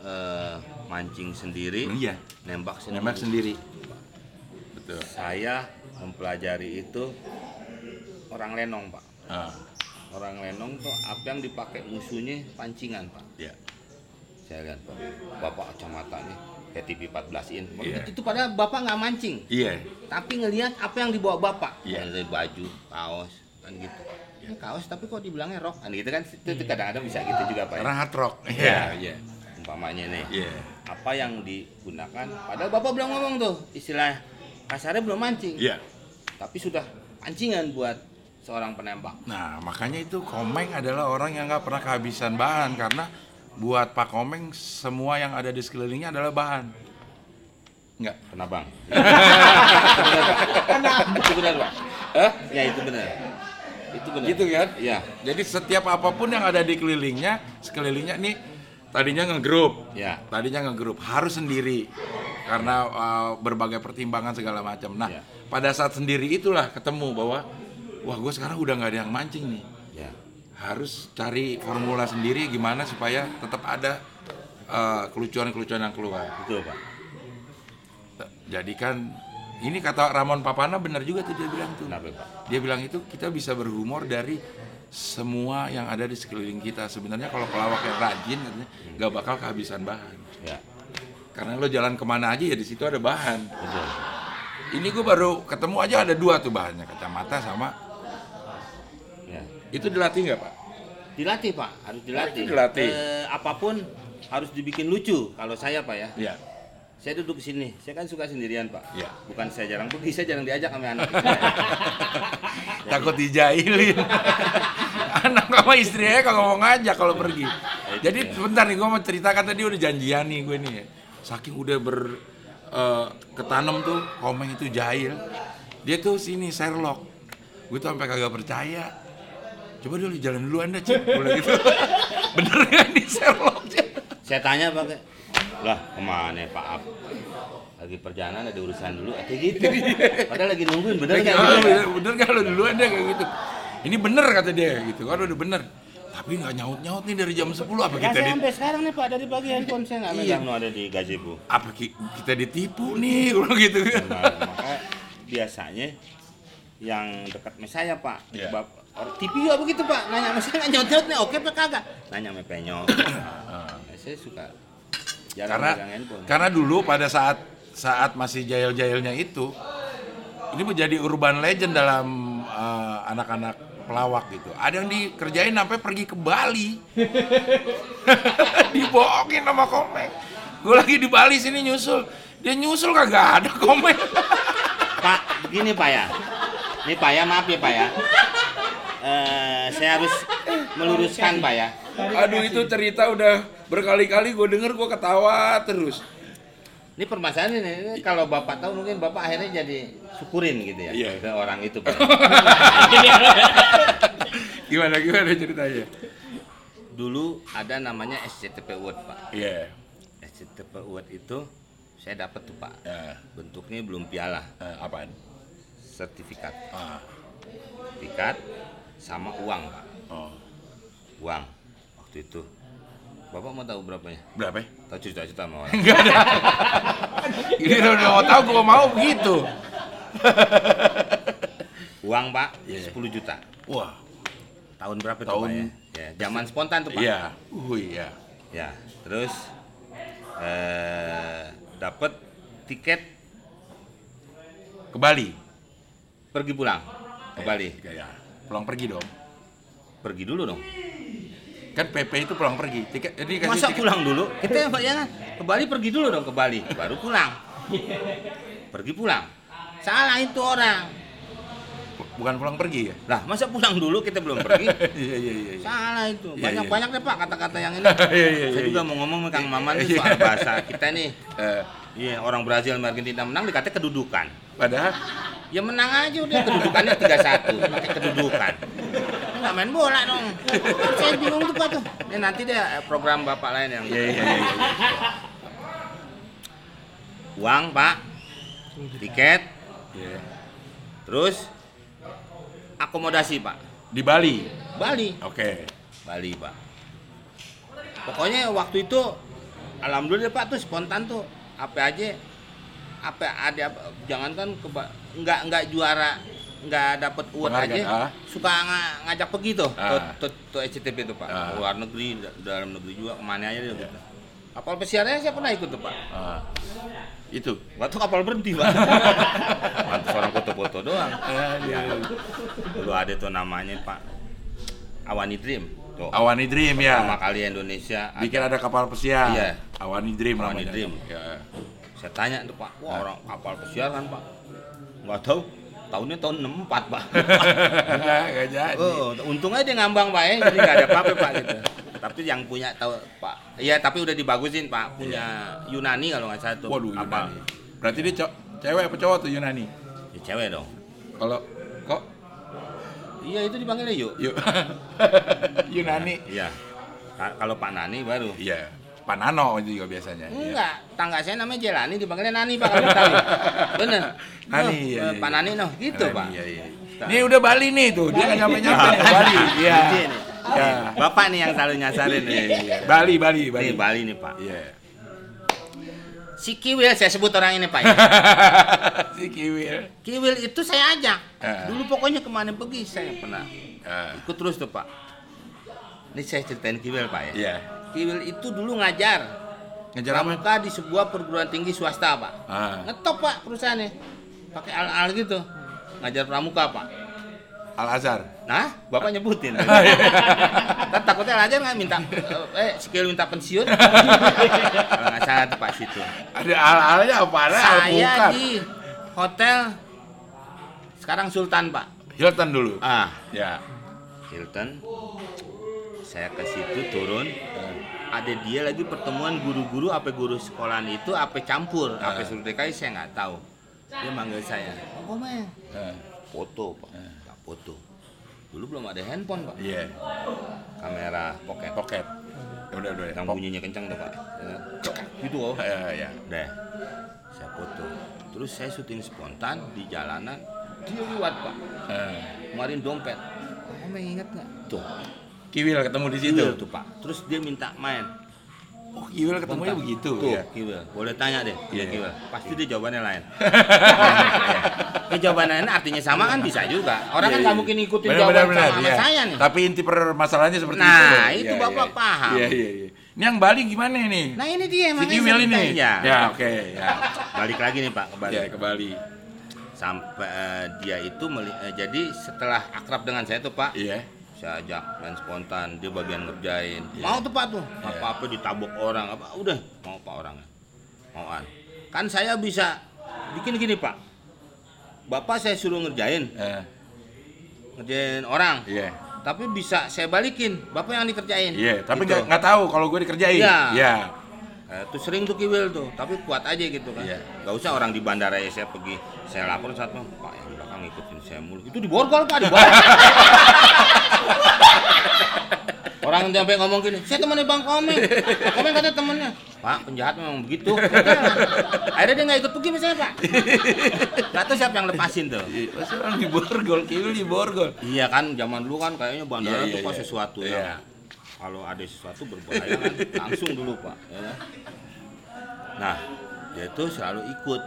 eh, mancing sendiri Iya. nembak sendiri. Nembak sendiri. Betul. Saya mempelajari itu orang lenong pak. Ah, Orang lenong tuh apa yang dipakai musuhnya pancingan pak. ya. Saya lihat pak, bapak kacamata nih kayak TV 14 in. Iya. Itu padahal bapak nggak mancing, Iya. tapi ngelihat apa yang dibawa bapak. Iya. Dari baju, kaos, kan gitu. Ini kaos tapi kok dibilangnya rok, kan gitu kan? Itu, itu kadang-kadang bisa gitu juga pak. ya. Karena hard rock. Iya. Iya, iya. Umpamanya nih. Iya. apa yang digunakan padahal bapak belum ngomong tuh istilah kasarnya belum mancing Iya. tapi sudah pancingan buat seorang penembak Nah, makanya itu Komeng adalah orang yang nggak pernah kehabisan bahan karena buat Pak Komeng semua yang ada di sekelilingnya adalah bahan. Enggak. benar pak <laughs> itu benar pak Hah? ya itu benar itu benar Gitu kan? ya Jadi setiap apa pun yang ada di kelilingnya, sekelilingnya nih tadinya ngegrup. ya Tadinya ngegrup harus sendiri karena uh, berbagai pertimbangan segala macam. Nah, Iya. pada saat sendiri itulah ketemu bahwa wah gue sekarang udah nggak ada yang mancing nih. ya harus cari formula sendiri gimana supaya tetap ada eh, kelucuan-kelucuan yang keluar. Betul pak. Jadi kan ini kata Ramon Papana benar juga tuh dia bilang tuh. Kenapa pak? Dia bilang itu kita bisa berhumor dari semua yang ada di sekeliling kita. Sebenarnya kalau pelawak yang rajin katanya nggak bakal kehabisan bahan. Ya Karena lo jalan ke mana aja ya di situ ada bahan. betul. Ini gue baru ketemu aja ada dua tuh bahannya kacamata sama Ya. itu dilatih nggak pak? Dilatih pak, harus dilatih. Itu dilatih. Eh, apa pun harus dibikin lucu. Kalau saya pak ya, Iya. saya duduk di sini. Saya kan suka sendirian pak. Iya. Bukan saya jarang pergi, saya jarang diajak sama anak. <laughs> Takut dijailin. <laughs> Anak sama istrinya kalau mau ngajak kalau pergi. Jadi sebentar nih gue mau ceritakan tadi udah janjian nih gue nih. ya. Saking udah ber eh, ketanam tuh komeng itu jahil. Dia tuh sini Sherlock. Gue tuh sampai kagak percaya. Coba dulu jalan dulu anda cik. Boleh gitu. <laughs> Bener kan nih Sherlock Cik? saya tanya pak, lah ke mana Pak Ab? Lagi perjalanan ada urusan dulu, atau gitu. Padahal lagi nungguin, bener Bener kan? gitu? bener, bener lo duluan deh kayak gitu. Ini bener kata dia gitu. Kan udah bener. Tapi nggak nyaut-nyaut nih dari jam 10 apa kita di, sampai sekarang nih Pak dari pagi handphone saya nggak Iya. megang ada di gazebo. apa ki- kita ditipu nih <laughs> kalau gitu kan. Nah, maka biasanya yang dekat sama saya Pak, Iya. Bap- orang TV juga begitu Pak, nanya sama saya <laughs> nggak nyaut nih, oke Pak kagak? Nanya sama penyok. <coughs> Nah, saya suka jarang karena karena dulu pada saat saat masih jahil-jahilnya itu ini menjadi urban legend dalam eh, anak-anak pelawak gitu. Ada yang dikerjain sampai pergi ke Bali. <laughs> Dibohongin sama komeng. Gue lagi di Bali sini nyusul. Dia nyusul kagak ada komeng. <laughs> Pak, begini Pak ya. Ini Pak ya, maaf ya Pak ya. Eh, saya harus meluruskan Pak ya. Aduh itu cerita udah berkali-kali gue denger gue ketawa terus. Ini permasalahan ini, ini kalau Bapak tahu mungkin Bapak akhirnya jadi syukurin gitu ya Iya. ke orang itu Pak. <laughs> Gimana gimana ceritanya? Dulu ada namanya SCTP Award Pak. Iya. SCTP Award itu saya dapat tuh Pak. Ya, Bentuknya belum piala, eh, apaan? sertifikat. Ah, Sertifikat sama uang Pak. oh. Uang waktu itu. Bapak mau tahu berapanya? Berapa? ya? Tahu cerita-cerita sama orang. Enggak ada. <laughs> Ini udah mau tahu gue mau begitu. Uang Pak, Iya. 10 juta. Wah, Tahun berapa tuh Tahun- Pak ya? Ya, zaman spontan tuh Pak. iya. Uh, iya. Ya, terus eh dapat tiket Ke Bali. pergi pulang ke Bali. Ya, ya. Pulang pergi dong. Pergi dulu dong. Kan PP itu pulang pergi. Tiket jadi kasih Masa tiket. pulang dulu? Kita yang ya ke Bali pergi dulu dong ke Bali, baru pulang. Pergi pulang. Salah itu orang. Bukan pulang pergi ya? Lah, masa pulang dulu kita belum pergi? <laughs> Iya, iya, iya. iya. Salah itu. Iya, Banyak iya. banyak deh Pak kata-kata yang ini. <laughs> Iya, iya, Saya juga mau ngomong sama Kang Maman nih soal bahasa kita nih. Eh, Iya, orang Brazil sama Argentina menang dikatanya kedudukan. padahal Ya menang aja udah kedudukannya 3-1 pakai kedudukan. Nggak main bola dong. <laughs> Saya bingung tuh Pak tuh. Ini nanti deh eh, program Bapak lain yang Iya, iya, iya. uang Pak, tiket, Iya. terus akomodasi Pak. Di Bali. Bali, Oke. Bali Pak. Pokoknya waktu itu alhamdulillah Pak tuh spontan tuh apa aja apa ada apa, jangankan ke nggak nggak juara nggak dapat Penghargaan, aja ah. suka nga- ngajak pergi tuh Ah. tuh, tuh, SCTP tuh Pak Ah. luar negeri da- dalam negeri juga ke mana aja deh gitu. Kapal pesiarnya saya pernah ikut tuh Pak. Ah. Itu. Waktu kapal berhenti Pak. <laughs> Mantas orang foto-foto doang. Ah, iya, iya. Dulu ada tuh namanya Pak Awani Dream. Tuh. Awani Dream ya. Pertama kali Indonesia ada- Bikin ada kapal pesiar. Iya. Awani Dream Awani namanya. Dream. Ya. Saya tanya tuh Pak, wah Ah. orang kapal pesiar kan Pak? Nggak tahu, tahunnya tahun 64 Pak. <laughs> Enggak jadi. oh, untung aja dia ngambang Pak ya, jadi nggak ada apa-apa Pak gitu. Tapi yang punya tahu Pak, iya tapi udah dibagusin Pak, punya Yunani kalau nggak salah tuh. Waduh, kapal. Yunani. Berarti dia co- cewek apa cowok tuh Yunani? Ya, cewek dong. Kalau kok Iya itu dipanggilnya yuk. yuk <laughs> Yunani. Iya. Ka- Kalau Pak Nani baru. Iya. Panano itu juga biasanya. Iya. Enggak, tangga saya namanya Jelani dipanggilnya Nani Pak kalau tahu. <laughs> Bener. Nani, Noh, iya, iya. Pak Nani noh, gitu Nani, Pak. Iya, iya. Ini udah Bali nih tuh, dia nggak nyampe nyampe nih Bali. Iya. Ya. Bapak nih yang selalu nyasarin nih. Iya. Bali, Bali, Bali. Nih Bali nih Pak. Iya. Si Kiwil saya sebut orang ini Pak ya. <laughs> si Kiwil. Kiwil itu saya ajak. Eh. Dulu pokoknya ke mana pergi saya pernah Ah, ikut terus tuh Pak. Ini saya ceritain Kiwil Pak ya. Iya. Kiwil itu dulu ngajar Ngejar apa? di sebuah perguruan tinggi swasta Pak. Ah. Ngetop Pak perusahaannya. Pakai al-al gitu. Ngajar pramuka Pak. Al Azhar. Nah, Bapak nyebutin. <laughs> kan takutnya aja nggak minta eh si Kiwil minta pensiun. <laughs> Kalau nggak salah tuh Pak situ. Ada al-alnya apa? Ada Saya alpukat. di hotel sekarang Sultan Pak. Hilton dulu. Ah, Ya. Hilton. Saya ke situ turun. Ada dia lagi pertemuan guru-guru apa guru sekolahan itu apa campur, apa Ah. suruh DKI saya nggak tahu. Dia manggil saya. Oh, Komeng. Eh, Foto, Pak. Nggak foto. Dulu belum ada handphone, Pak. Iya. Kamera pocket. Pocket. Udah, udah. Yang bunyinya kencang tuh, Pak. Ya, cek, Gitu, oh. Ya, ya. Deh, saya foto. Terus saya syuting spontan di jalanan. Dia lewat, Pak. Eh, Kemarin dompet. Kamu ingat nggak? Tuh, Kiwil ketemu di situ. Kiwil tuh Pak. Terus dia minta main. Oh, Kiwil ketemunya Bentar. begitu. Tuh, ya. Kiwil. Boleh tanya deh, Iya. yeah. Kiwil. Pasti dia jawabannya lain. <laughs> Ya, jawabannya lain artinya sama kan bisa juga. Orang kan Iya, nggak iya. mungkin ikutin Benar, jawaban benar, sama, iya. saya nih. Tapi inti permasalahannya seperti Nah, itu. itu Iya, Bapak iya. paham. Iya, iya, iya. Ini yang Bali gimana nih? Nah ini dia si makanya Kiwil ini. Ya. Ya, oke, ya. Balik lagi nih Pak ke Bali. Ya, ke Bali. Sampai eh, dia itu meli- eh, jadi setelah akrab dengan saya tuh Pak, Iya. Saya ajak main spontan dia bagian ngerjain Iya. mau tuh pak tuh Iya. apa apa ditabok orang apa udah mau pak orangnya mauan kan saya bisa bikin gini pak bapak saya suruh ngerjain Eh, ngerjain orang Iya. tapi bisa saya balikin bapak yang dikerjain Iya, tapi Gitu. nggak nggak tahu kalau gue dikerjain. Iya. Iya. Eh, tuh sering tuh kiwil tuh tapi kuat aja gitu kan Iya. nggak usah orang di bandara ya saya pergi saya lapor satu pak ngikutin saya mulu itu di borgol pak di borgol. Orang sampai ngomong gini saya temannya bang komeng. Komeng kata temennya pak penjahat memang begitu. Akhirnya dia nggak ikut pergi misalnya pak. Nggak tahu siapa yang lepasin tuh. Iya, Pasti orang di borgol, Kiwil di borgol. iya kan zaman dulu kan kayaknya bandara Iya, tuh iya, pas iya. sesuatu Iya. ya kalau ada sesuatu berbahaya kan langsung dulu pak ya. Nah dia itu selalu ikut.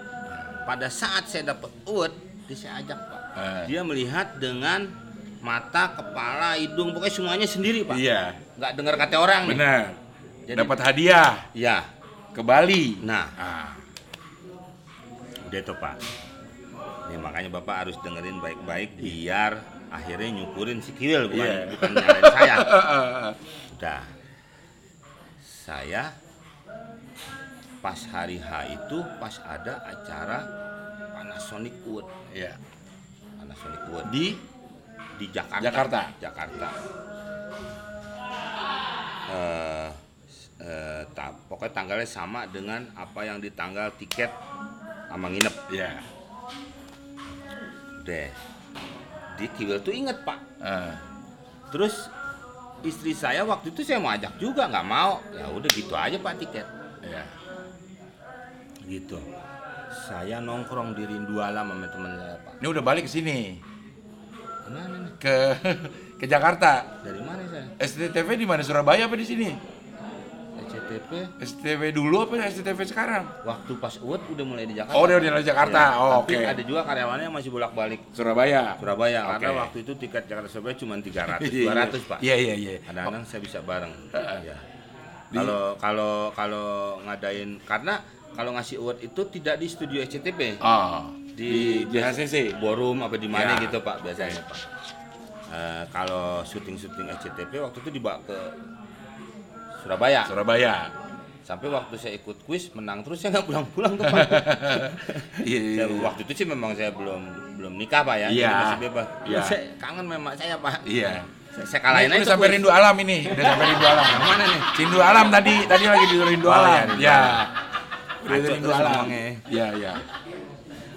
Pada saat saya dapat award dia saya ajak pak Eh. dia melihat dengan mata kepala hidung pokoknya semuanya sendiri pak Iya. nggak dengar kata orang nih Benar. Jadi- Dapat hadiah ya ke Bali. nah Ah, udah itu pak Nih, makanya bapak harus dengerin baik-baik biar akhirnya nyukurin si Kiwil bukan Iya. bukan nyalain saya <laughs> Udah. Saya pas hari H itu pas ada acara Panasonic Wood. Iya. Panasonic Wood Di di Jakarta. Jakarta. Jakarta. Eh, eh, ta- pokoknya tanggalnya sama dengan apa yang di tanggal tiket sama nginep. Iya. Deh. Di Kiwil tuh inget pak. Eh, Terus istri saya waktu itu saya mau ajak juga nggak mau. Ya udah gitu aja pak tiket. Iya. gitu saya nongkrong di Rindu Alam sama teman saya pak Ini udah balik ke sini. Ke mana nih Ke ke Jakarta. dari mana saya STTV di mana? Surabaya apa di sini? SCTP STTV dulu apa STTV sekarang? waktu pas UUD udah mulai di Jakarta Oh, udah di Jakarta. Iya, Oh, oke. ada juga karyawannya yang masih bolak balik Surabaya. Surabaya karena Oke. waktu itu tiket Jakarta Surabaya cuma 300 <laughs> Iya, 200 pak Iya, iya, iya. kadang-kadang saya bisa bareng <laughs> ya Di- kalau kalau kalau ngadain karena kalau ngasih award itu tidak di studio SCTP Oh, di, di JHCC. ballroom apa di mana Ya. gitu pak biasanya pak Eh, kalau syuting-syuting SCTV waktu itu dibawa ke Surabaya Surabaya. sampai waktu saya ikut kuis menang terus saya nggak pulang-pulang tuh pak <laughs> Iya, iya, iya. waktu itu sih memang saya belum belum nikah pak ya Iya. jadi masih bebas Iya. saya kangen memang saya pak Iya. saya, saya kalahin ini aja sampai kuis. rindu alam ini, udah sampai rindu alam. Yang mana nih Rindu alam tadi, tadi lagi di rindu Oh, alam. iya, Rindu ya. Ngaco rindu alam. Iya, iya.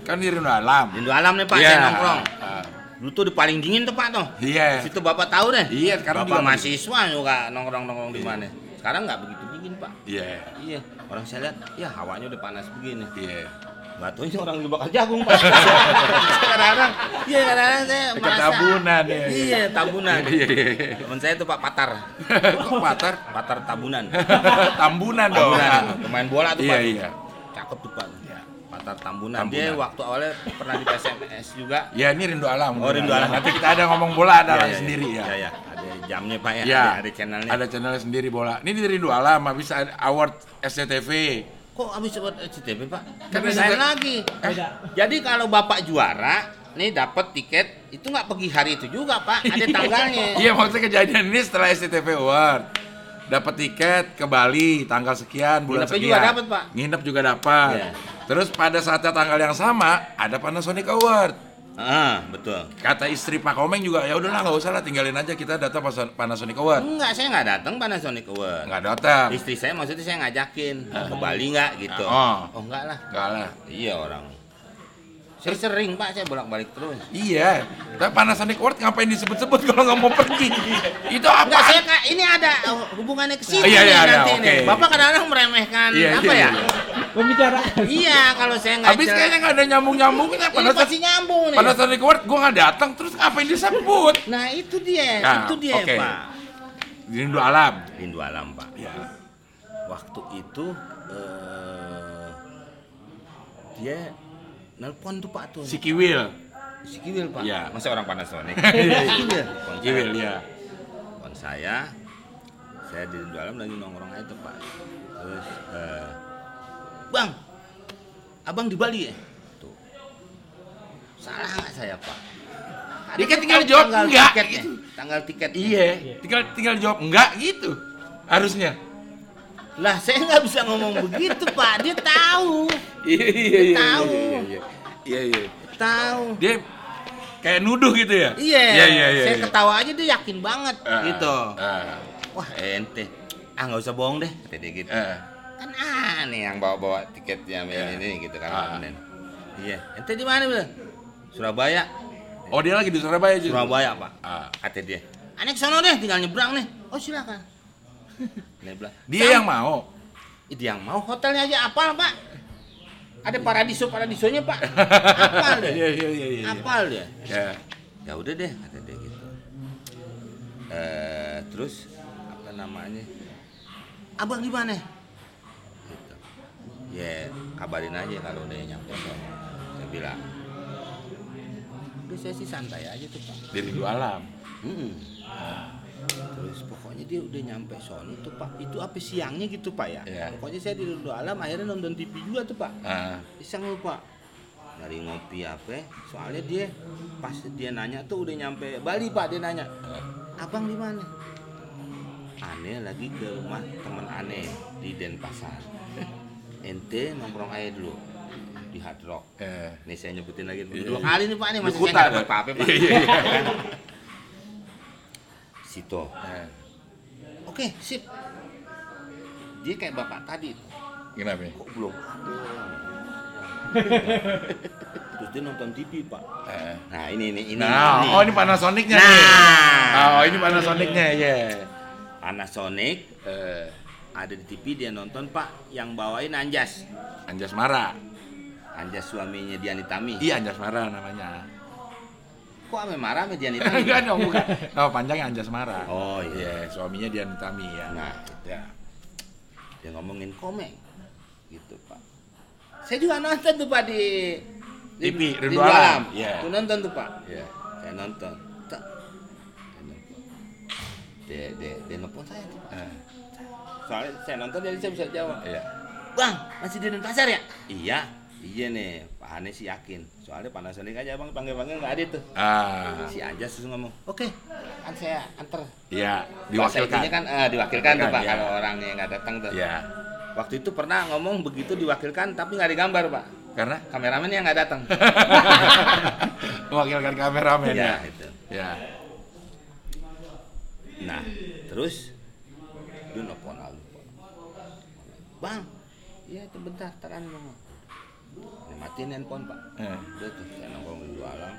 Kan di rindu alam. Rindu alam nih pak Iya. saya nongkrong Ah, dulu tuh di paling dingin tuh pak tuh Iya. situ bapak tahu deh Iya, sekarang bapak juga mahasiswa juga nongkrong nongkrong di Iya. mana sekarang nggak begitu dingin pak Iya. Iya, orang saya lihat, ya hawanya udah panas begini. Iya. Gak taunya orang di bakal jagung pak. <laughs> kadang-kadang, iya kadang-kadang saya merasa- tabunan ya. Iya tabunan. Iya, iya, iya. Temen saya tuh Pak Patar, <laughs> Kok patar? Patar tabunan. <laughs> Tambunan dong. Pemain bola tuh Iya, Pak. iya. Cakep tuh Pak. Patar Tambunan. Tambunan. Dia waktu awalnya pernah di PSMS juga. Ya ini rindu alam. Oh, Rindu Alam. Nanti kita ada ngomong bola ada Iya, iya, sendiri ya. Iya, iya. Ada jamnya Pak ya. Ya, Ada, ada channelnya. Ada channelnya sendiri bola. Ini di Rindu Alam habis ada award SCTV. Kok habis buat SCTV Pak? Kan lain lagi. Beda. Jadi kalau Bapak juara, nih dapat tiket itu nggak pergi hari itu juga Pak, ada tanggalnya. Iya, maksudnya kejadian ini setelah SCTV award. Dapat tiket ke Bali tanggal sekian bulan Nginepnya sekian. juga dapat, Pak. Nginep juga dapat. Iya. Terus pada saatnya tanggal yang sama ada Panasonic Award. Ah, betul. Kata istri Pak Komeng juga ya udahlah nggak usah lah tinggalin aja kita datang pas Panasonic Award. Enggak, saya nggak datang Panasonic Award. Nggak datang. Istri saya maksudnya saya ngajakin ke Bali nggak gitu. Oh. oh enggak lah. Nggak lah. Iya orang. Saya sering Pak, saya bolak-balik terus. Iya, tapi Panasonic Award ngapain disebut-sebut kalau nggak mau pergi? Itu apa? Enggak, saya ini ada oh, hubungannya ke sini Iya, nih iya, iya, nanti oke. nih. Bapak kadang-kadang meremehkan Iya, apa iya, ya? iya. Pembicaraan. Iya, kalau saya nggak Habis kayaknya nggak ada nyambung-nyambungnya. ini Panasonic, pasti nyambung nih. Panasonic Award gue nggak datang, terus ngapain disebut? Nah, itu dia, Nah, itu dia, oke. Pak. Rindu alam. Rindu alam, Pak. Ya. Waktu itu eh, dia nelpon tuh Pak tuh. Si Kiwil. Si Kiwil, Pak. Iya. Masa orang Panasonic. Iya, <laughs> Si Kiwil. Kiwil ya. Telepon saya. Saya di dalam lagi nongkrong aja tuh, Pak. Terus eh, Bang. Abang di Bali ya? Tuh. Salah nggak saya, Pak? Dia kan tinggal jawab, tanggal enggak, tiketnya. gitu. Tanggal tiket. Iya. Tinggal tinggal jawab enggak gitu. Harusnya. Lah, saya nggak bisa ngomong begitu, Pak. Dia tahu. Iya iya iya, Tahu. iya, iya. Iya iya. Tahu. Dia kayak nuduh gitu ya? Iya, Iya iya iya. saya iya. ketawa aja dia yakin banget Ah, gitu. ah, Wah ente, ah nggak usah bohong deh, kata dia gitu. Ah. Yang bawa-bawa tiketnya ini, ini gitu kan. Ah. Iya, ente di mana bilang? Surabaya, Oh dia lagi di Surabaya juga. Surabaya pak. Ah. Kata dia, aneh sono deh, tinggal nyebrang nih. Oh silakan. <laughs> Dia bilang, Dia "Sam, yang mau. dia yang mau hotelnya aja apal pak. Ada paradiso paradisonya pak. <laughs> Apal deh. Iya iya iya iya. Apal dia. Ya. ya udah deh kata dia gitu eh terus apa namanya abang di mana gitu ya kabarin aja kalau udah nyampe saya bilang udah saya sih santai aja tuh pak. Di Rindu alam. Mm-mm. terus pokoknya dia udah nyampe sono tuh pak. Itu apa siangnya gitu pak ya? Iya. pokoknya saya di Rindu Alam akhirnya nonton TV juga tuh pak. Ah. iseng lu pak. Dari ngopi apa soalnya dia pas dia nanya tuh udah nyampe Bali pak dia nanya abang di mana? Aneh lagi ke rumah teman aneh di Denpasar ente nongkrong aja dulu di Hard Rock Eh. nih saya nyebutin lagi Iya. dua kali nih pak nih masih Lukutan, saya nggak apa-apa pak Iya, iya, iya. Sito Eh, oke sip dia kayak bapak tadi Kenapa? ya? kok belum ada terus dia nonton TV pak Eh. nah ini ini ini Nah, ini. oh ini Panasonicnya Nah. nih. Oh ini Panasonicnya ya. Panasonic Eh, ada di TV dia nonton pak yang bawain Anjas Anjas Mara. Anjas suaminya Diani Tami Iya Anjas Mara namanya. kok ame marah sama Diani <laughs> Tami Enggak dong bukan. Nama panjangnya Anjas Mara. oh Iya, iya suaminya Dian Tami ya. nah Ya. dia ngomongin komeng gitu pak saya juga nonton tuh pak di TV, di Rindu Alam. Iya. Tuh nonton tuh pak Iya. saya nonton. Dia dia dia nelpon saya tuh Eh, soalnya saya nonton jadi saya bisa jawab Iya. Bang, masih di Denpasar ya? Iya, iya nih. Pak Ane sih yakin. Soalnya Panasonic aja bang panggil-panggil nggak ada tuh. Ah, Si Anjas terus ngomong, oke, kan saya anter. iya, diwakilkan. kan eh, diwakilkan tuh pak Iya. kalau orang yang nggak datang tuh. Iya. Waktu itu pernah ngomong begitu diwakilkan tapi nggak digambar pak. Karena Kameramen yang nggak datang. <laughs> mewakilkan kameramen Iya ya. itu. Ya. Nah, terus lalu. Bang, iya itu bentar, ngomong. Dia matiin handphone pak. Eh. Udah tuh saya nongkrong di dua alam.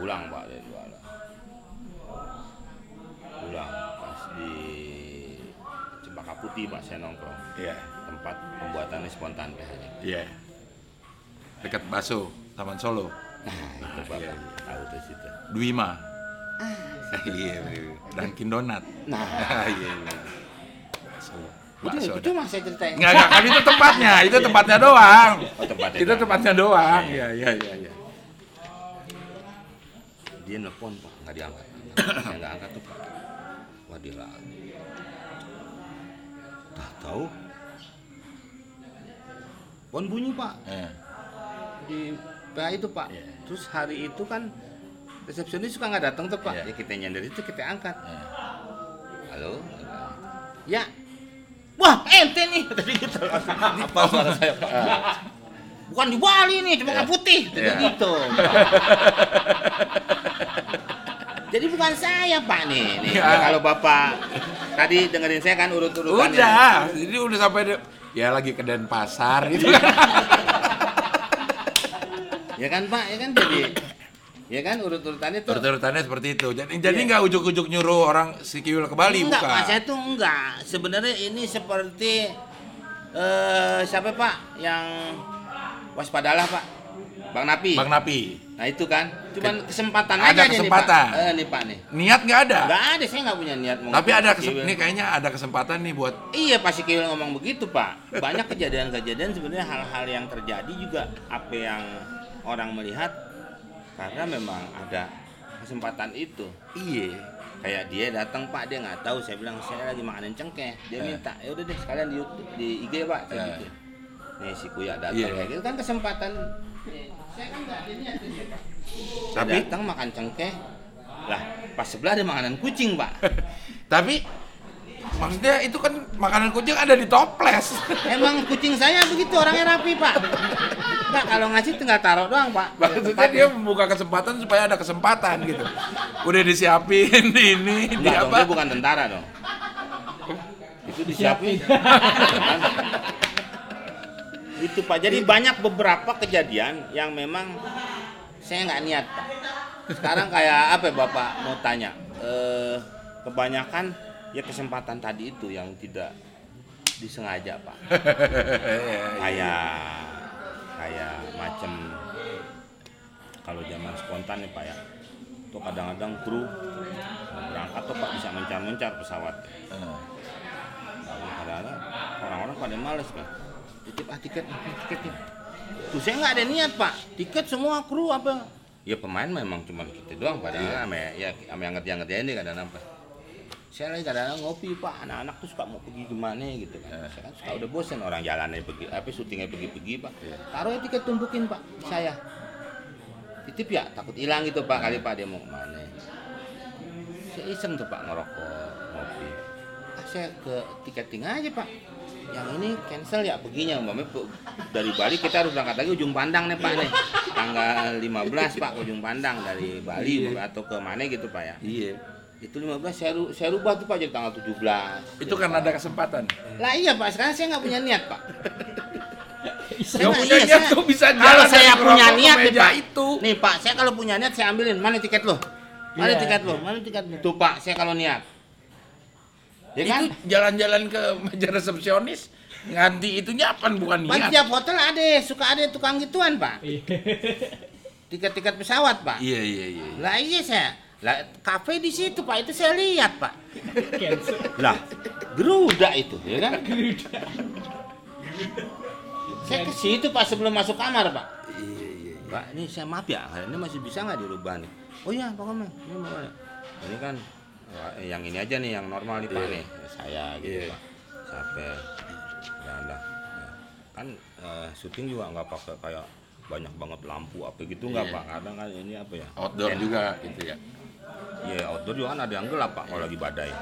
Pulang pak dari dua alam. Pulang pas di Cempaka Putih pak saya nongkrong. Iya. Tempat pembuatan spontan teh. Iya. dekat Baso, Taman Solo. Nah, itu bapak tahu tuh situ. Duima. <laughs> <laughs> Iya, iya. Dunkin Donat. Nah, Iya, iya. Itu, Bakso. itu mas saya ceritain. Enggak, enggak, kan itu tempatnya, itu tempatnya doang. Oh, tempatnya Itu tempatnya doang. Iya, iya, iya, iya. Dia nelfon pak, nggak diangkat. <coughs> saya nggak angkat tuh pak. Wah dia lagi. Tak tahu. Pon bunyi pak Eh, di PA itu pak. Iya. Terus hari itu kan resepsionis suka nggak datang tuh pak. Iya. Ya kita nyender itu kita angkat. Halo. Ya. Wah ente nih <laughs> tadi gitu. Apa suara saya pak? Bukan di Bali nih, cuma Iya. putih. Tadi Iya. gitu. <laughs> Jadi bukan saya pak nih. nih. Iya. Kalau bapak tadi dengerin saya kan urut-urutannya. Udah, jadi udah sampai di- ya lagi ke Denpasar gitu kan. <laughs> Ya kan pak, ya kan jadi. Ya kan urut-urutannya tuh. Urut-urutannya seperti itu. Jadi jadi nggak ujuk-ujuk nyuruh orang si Kiwil ke Bali enggak, bukan. Pak, saya tuh enggak. Sebenarnya ini seperti eh siapa Pak yang waspadalah Pak? Bang Napi. Bang Napi. Nah, itu kan. Cuman kesempatan Ada aja kesempatan. Nih, Pak. Eh, nih Pak nih. Niat nggak ada. Enggak ada, saya enggak punya niat Tapi ada ngomong kesem- Kiwil. ini kayaknya ada kesempatan nih buat Iya pasti Kiwil ngomong begitu Pak. Banyak kejadian-kejadian sebenarnya hal-hal yang terjadi juga apa yang orang melihat karena memang ada kesempatan itu. iya. kayak dia datang pak dia nggak tahu saya bilang saya lagi makanin cengkeh dia Eh. minta ya udah deh sekalian di YouTube di IG pak kayak Eh. gitu nih si kuya datang Iya. kayak gitu kan kesempatan saya kan nggak ada niat. Saya Tapi- datang makan cengkeh lah pas sebelah ada makanan kucing pak <laughs> Tapi maksudnya itu kan makanan kucing ada di toples. <laughs> emang kucing saya begitu orangnya rapi pak. Nggak, kalau ngasih tinggal taruh doang pak. Maksudnya dia membuka kesempatan supaya ada kesempatan gitu. Udah disiapin ini, di Enggak dong, apa? dia bukan tentara dong. Itu disiapin. Itu pak. Jadi banyak beberapa kejadian yang memang saya nggak niat pak. Sekarang kayak apa ya bapak? Mau tanya. Eh, kebanyakan ya kesempatan tadi itu yang tidak disengaja pak. <laughs> Kayak kayak macam kalau zaman spontan nih pak ya. Tuh kadang-kadang kru berangkat tuh pak bisa mencar-mencar pesawat. Kadang-kadang orang-orang pada males pak. Titip ah tiket ah, tiketnya tuh saya nggak ada niat pak. Tiket semua kru apa? Ya pemain memang cuma kita doang padahal sama ya sama yang ngerti-ngerti ini kadang apa saya lagi kadang ngopi pak anak-anak tuh suka mau pergi ke mana? Gitu kan. Saya kan suka udah bosen orang jalannya pergi apa syutingnya pergi-pergi pak. Taruh tiket tumpukin pak saya. Titip ya takut hilang gitu pak kali pak dia mau ke mana. Saya iseng tuh pak ngerokok ngopi. Ah, saya ke tiketing aja pak. Yang ini cancel ya perginya. Umpamanya dari Bali kita harus berangkat lagi ujung pandang nih pak nih. Tanggal 15 pak ujung pandang dari Bali Iya. atau ke mana gitu pak ya. Iya. Itu 15 saya, ru- saya rubah tuh pak jadi tanggal 17 Itu kan ada kesempatan. lah iya pak sekarang saya nggak punya niat pak Saya Gak nggak- punya iya, niat saya- tuh bisa kalau jalan saya dari punya niat nih pak itu. nih pak saya kalau punya niat saya ambilin mana tiket lo mana Iya. tiket lo mana tiket lo tuh pak saya kalau niat ya kan Itu jalan-jalan ke meja resepsionis nganti itunya apa bukan Pak niat. tiap hotel ada, suka ada tukang gituan pak. Tiket-tiket pesawat pak. Iya iya iya. Lah iya saya, lah kafe di situ pak itu saya lihat pak. Lah, geruda itu, ya kan? Saya ke situ pak sebelum masuk kamar pak. Iya iya. Pak, ini saya maaf ya, ini masih bisa nggak dirubah nih? Oh iya, Pak Komeng, ini mau Ini kan eh, yang ini aja nih, yang normal nih Pak Iya. nih. Saya gitu Iya. Pak. Sampai ya udah. Ya. Kan eh, syuting juga nggak pakai kayak banyak banget lampu apa gitu nggak Iya. Pak. Kadang kan ini apa ya? Outdoor juga gitu ya. Iya, outdoor juga kan ada yang gelap Pak kalau lagi badai. <laughs>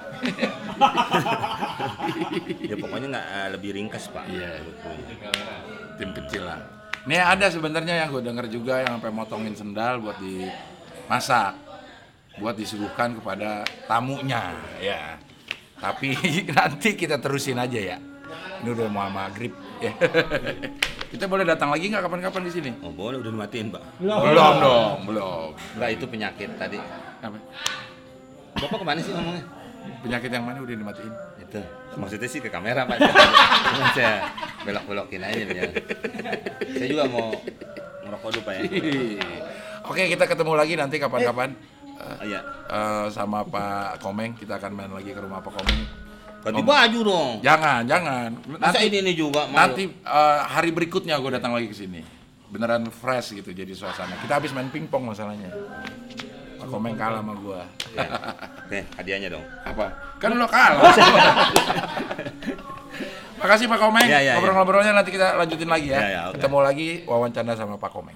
ya pokoknya nggak eh, lebih ringkas Pak. Iya. Tim kecil lah. Nih ada sebenarnya yang gue denger juga yang sampai motongin sendal buat dimasak, buat disuguhkan kepada tamunya, ya. Tapi <laughs> nanti kita terusin aja ya. Ini udah mau maghrib. ya. <laughs> kita boleh datang lagi nggak kapan-kapan di sini? Oh boleh udah dimatiin Pak. Belum dong, belum. Enggak itu penyakit tadi. Apa? Bapak ke mana sih ngomongnya? Penyakit yang mana udah dimatiin? Itu maksudnya sih ke kamera Pak. Cuma saya belok-belokin aja biar. Saya juga mau ngerokok dulu pak ya. Oke, kita ketemu lagi nanti kapan-kapan Oh, iya. eh, sama Pak Komeng. Kita akan main lagi ke rumah Pak Komeng. Ganti baju dong. Jangan, jangan. Masa ini ini juga malu? nanti eh, hari berikutnya gue datang lagi ke sini. Beneran fresh gitu jadi suasana. Kita habis main pingpong masalahnya. Pak Komeng kalah sama gua. Ya. <laughs> Nih, hadiahnya dong. Apa? Kan lo kalah. <laughs> Makasih Pak Komeng. Ya, ya, ya. Ngobrol-ngobrolnya nanti kita lanjutin lagi ya. Ya, ya, oke. Ketemu lagi wawancara sama Pak Komeng.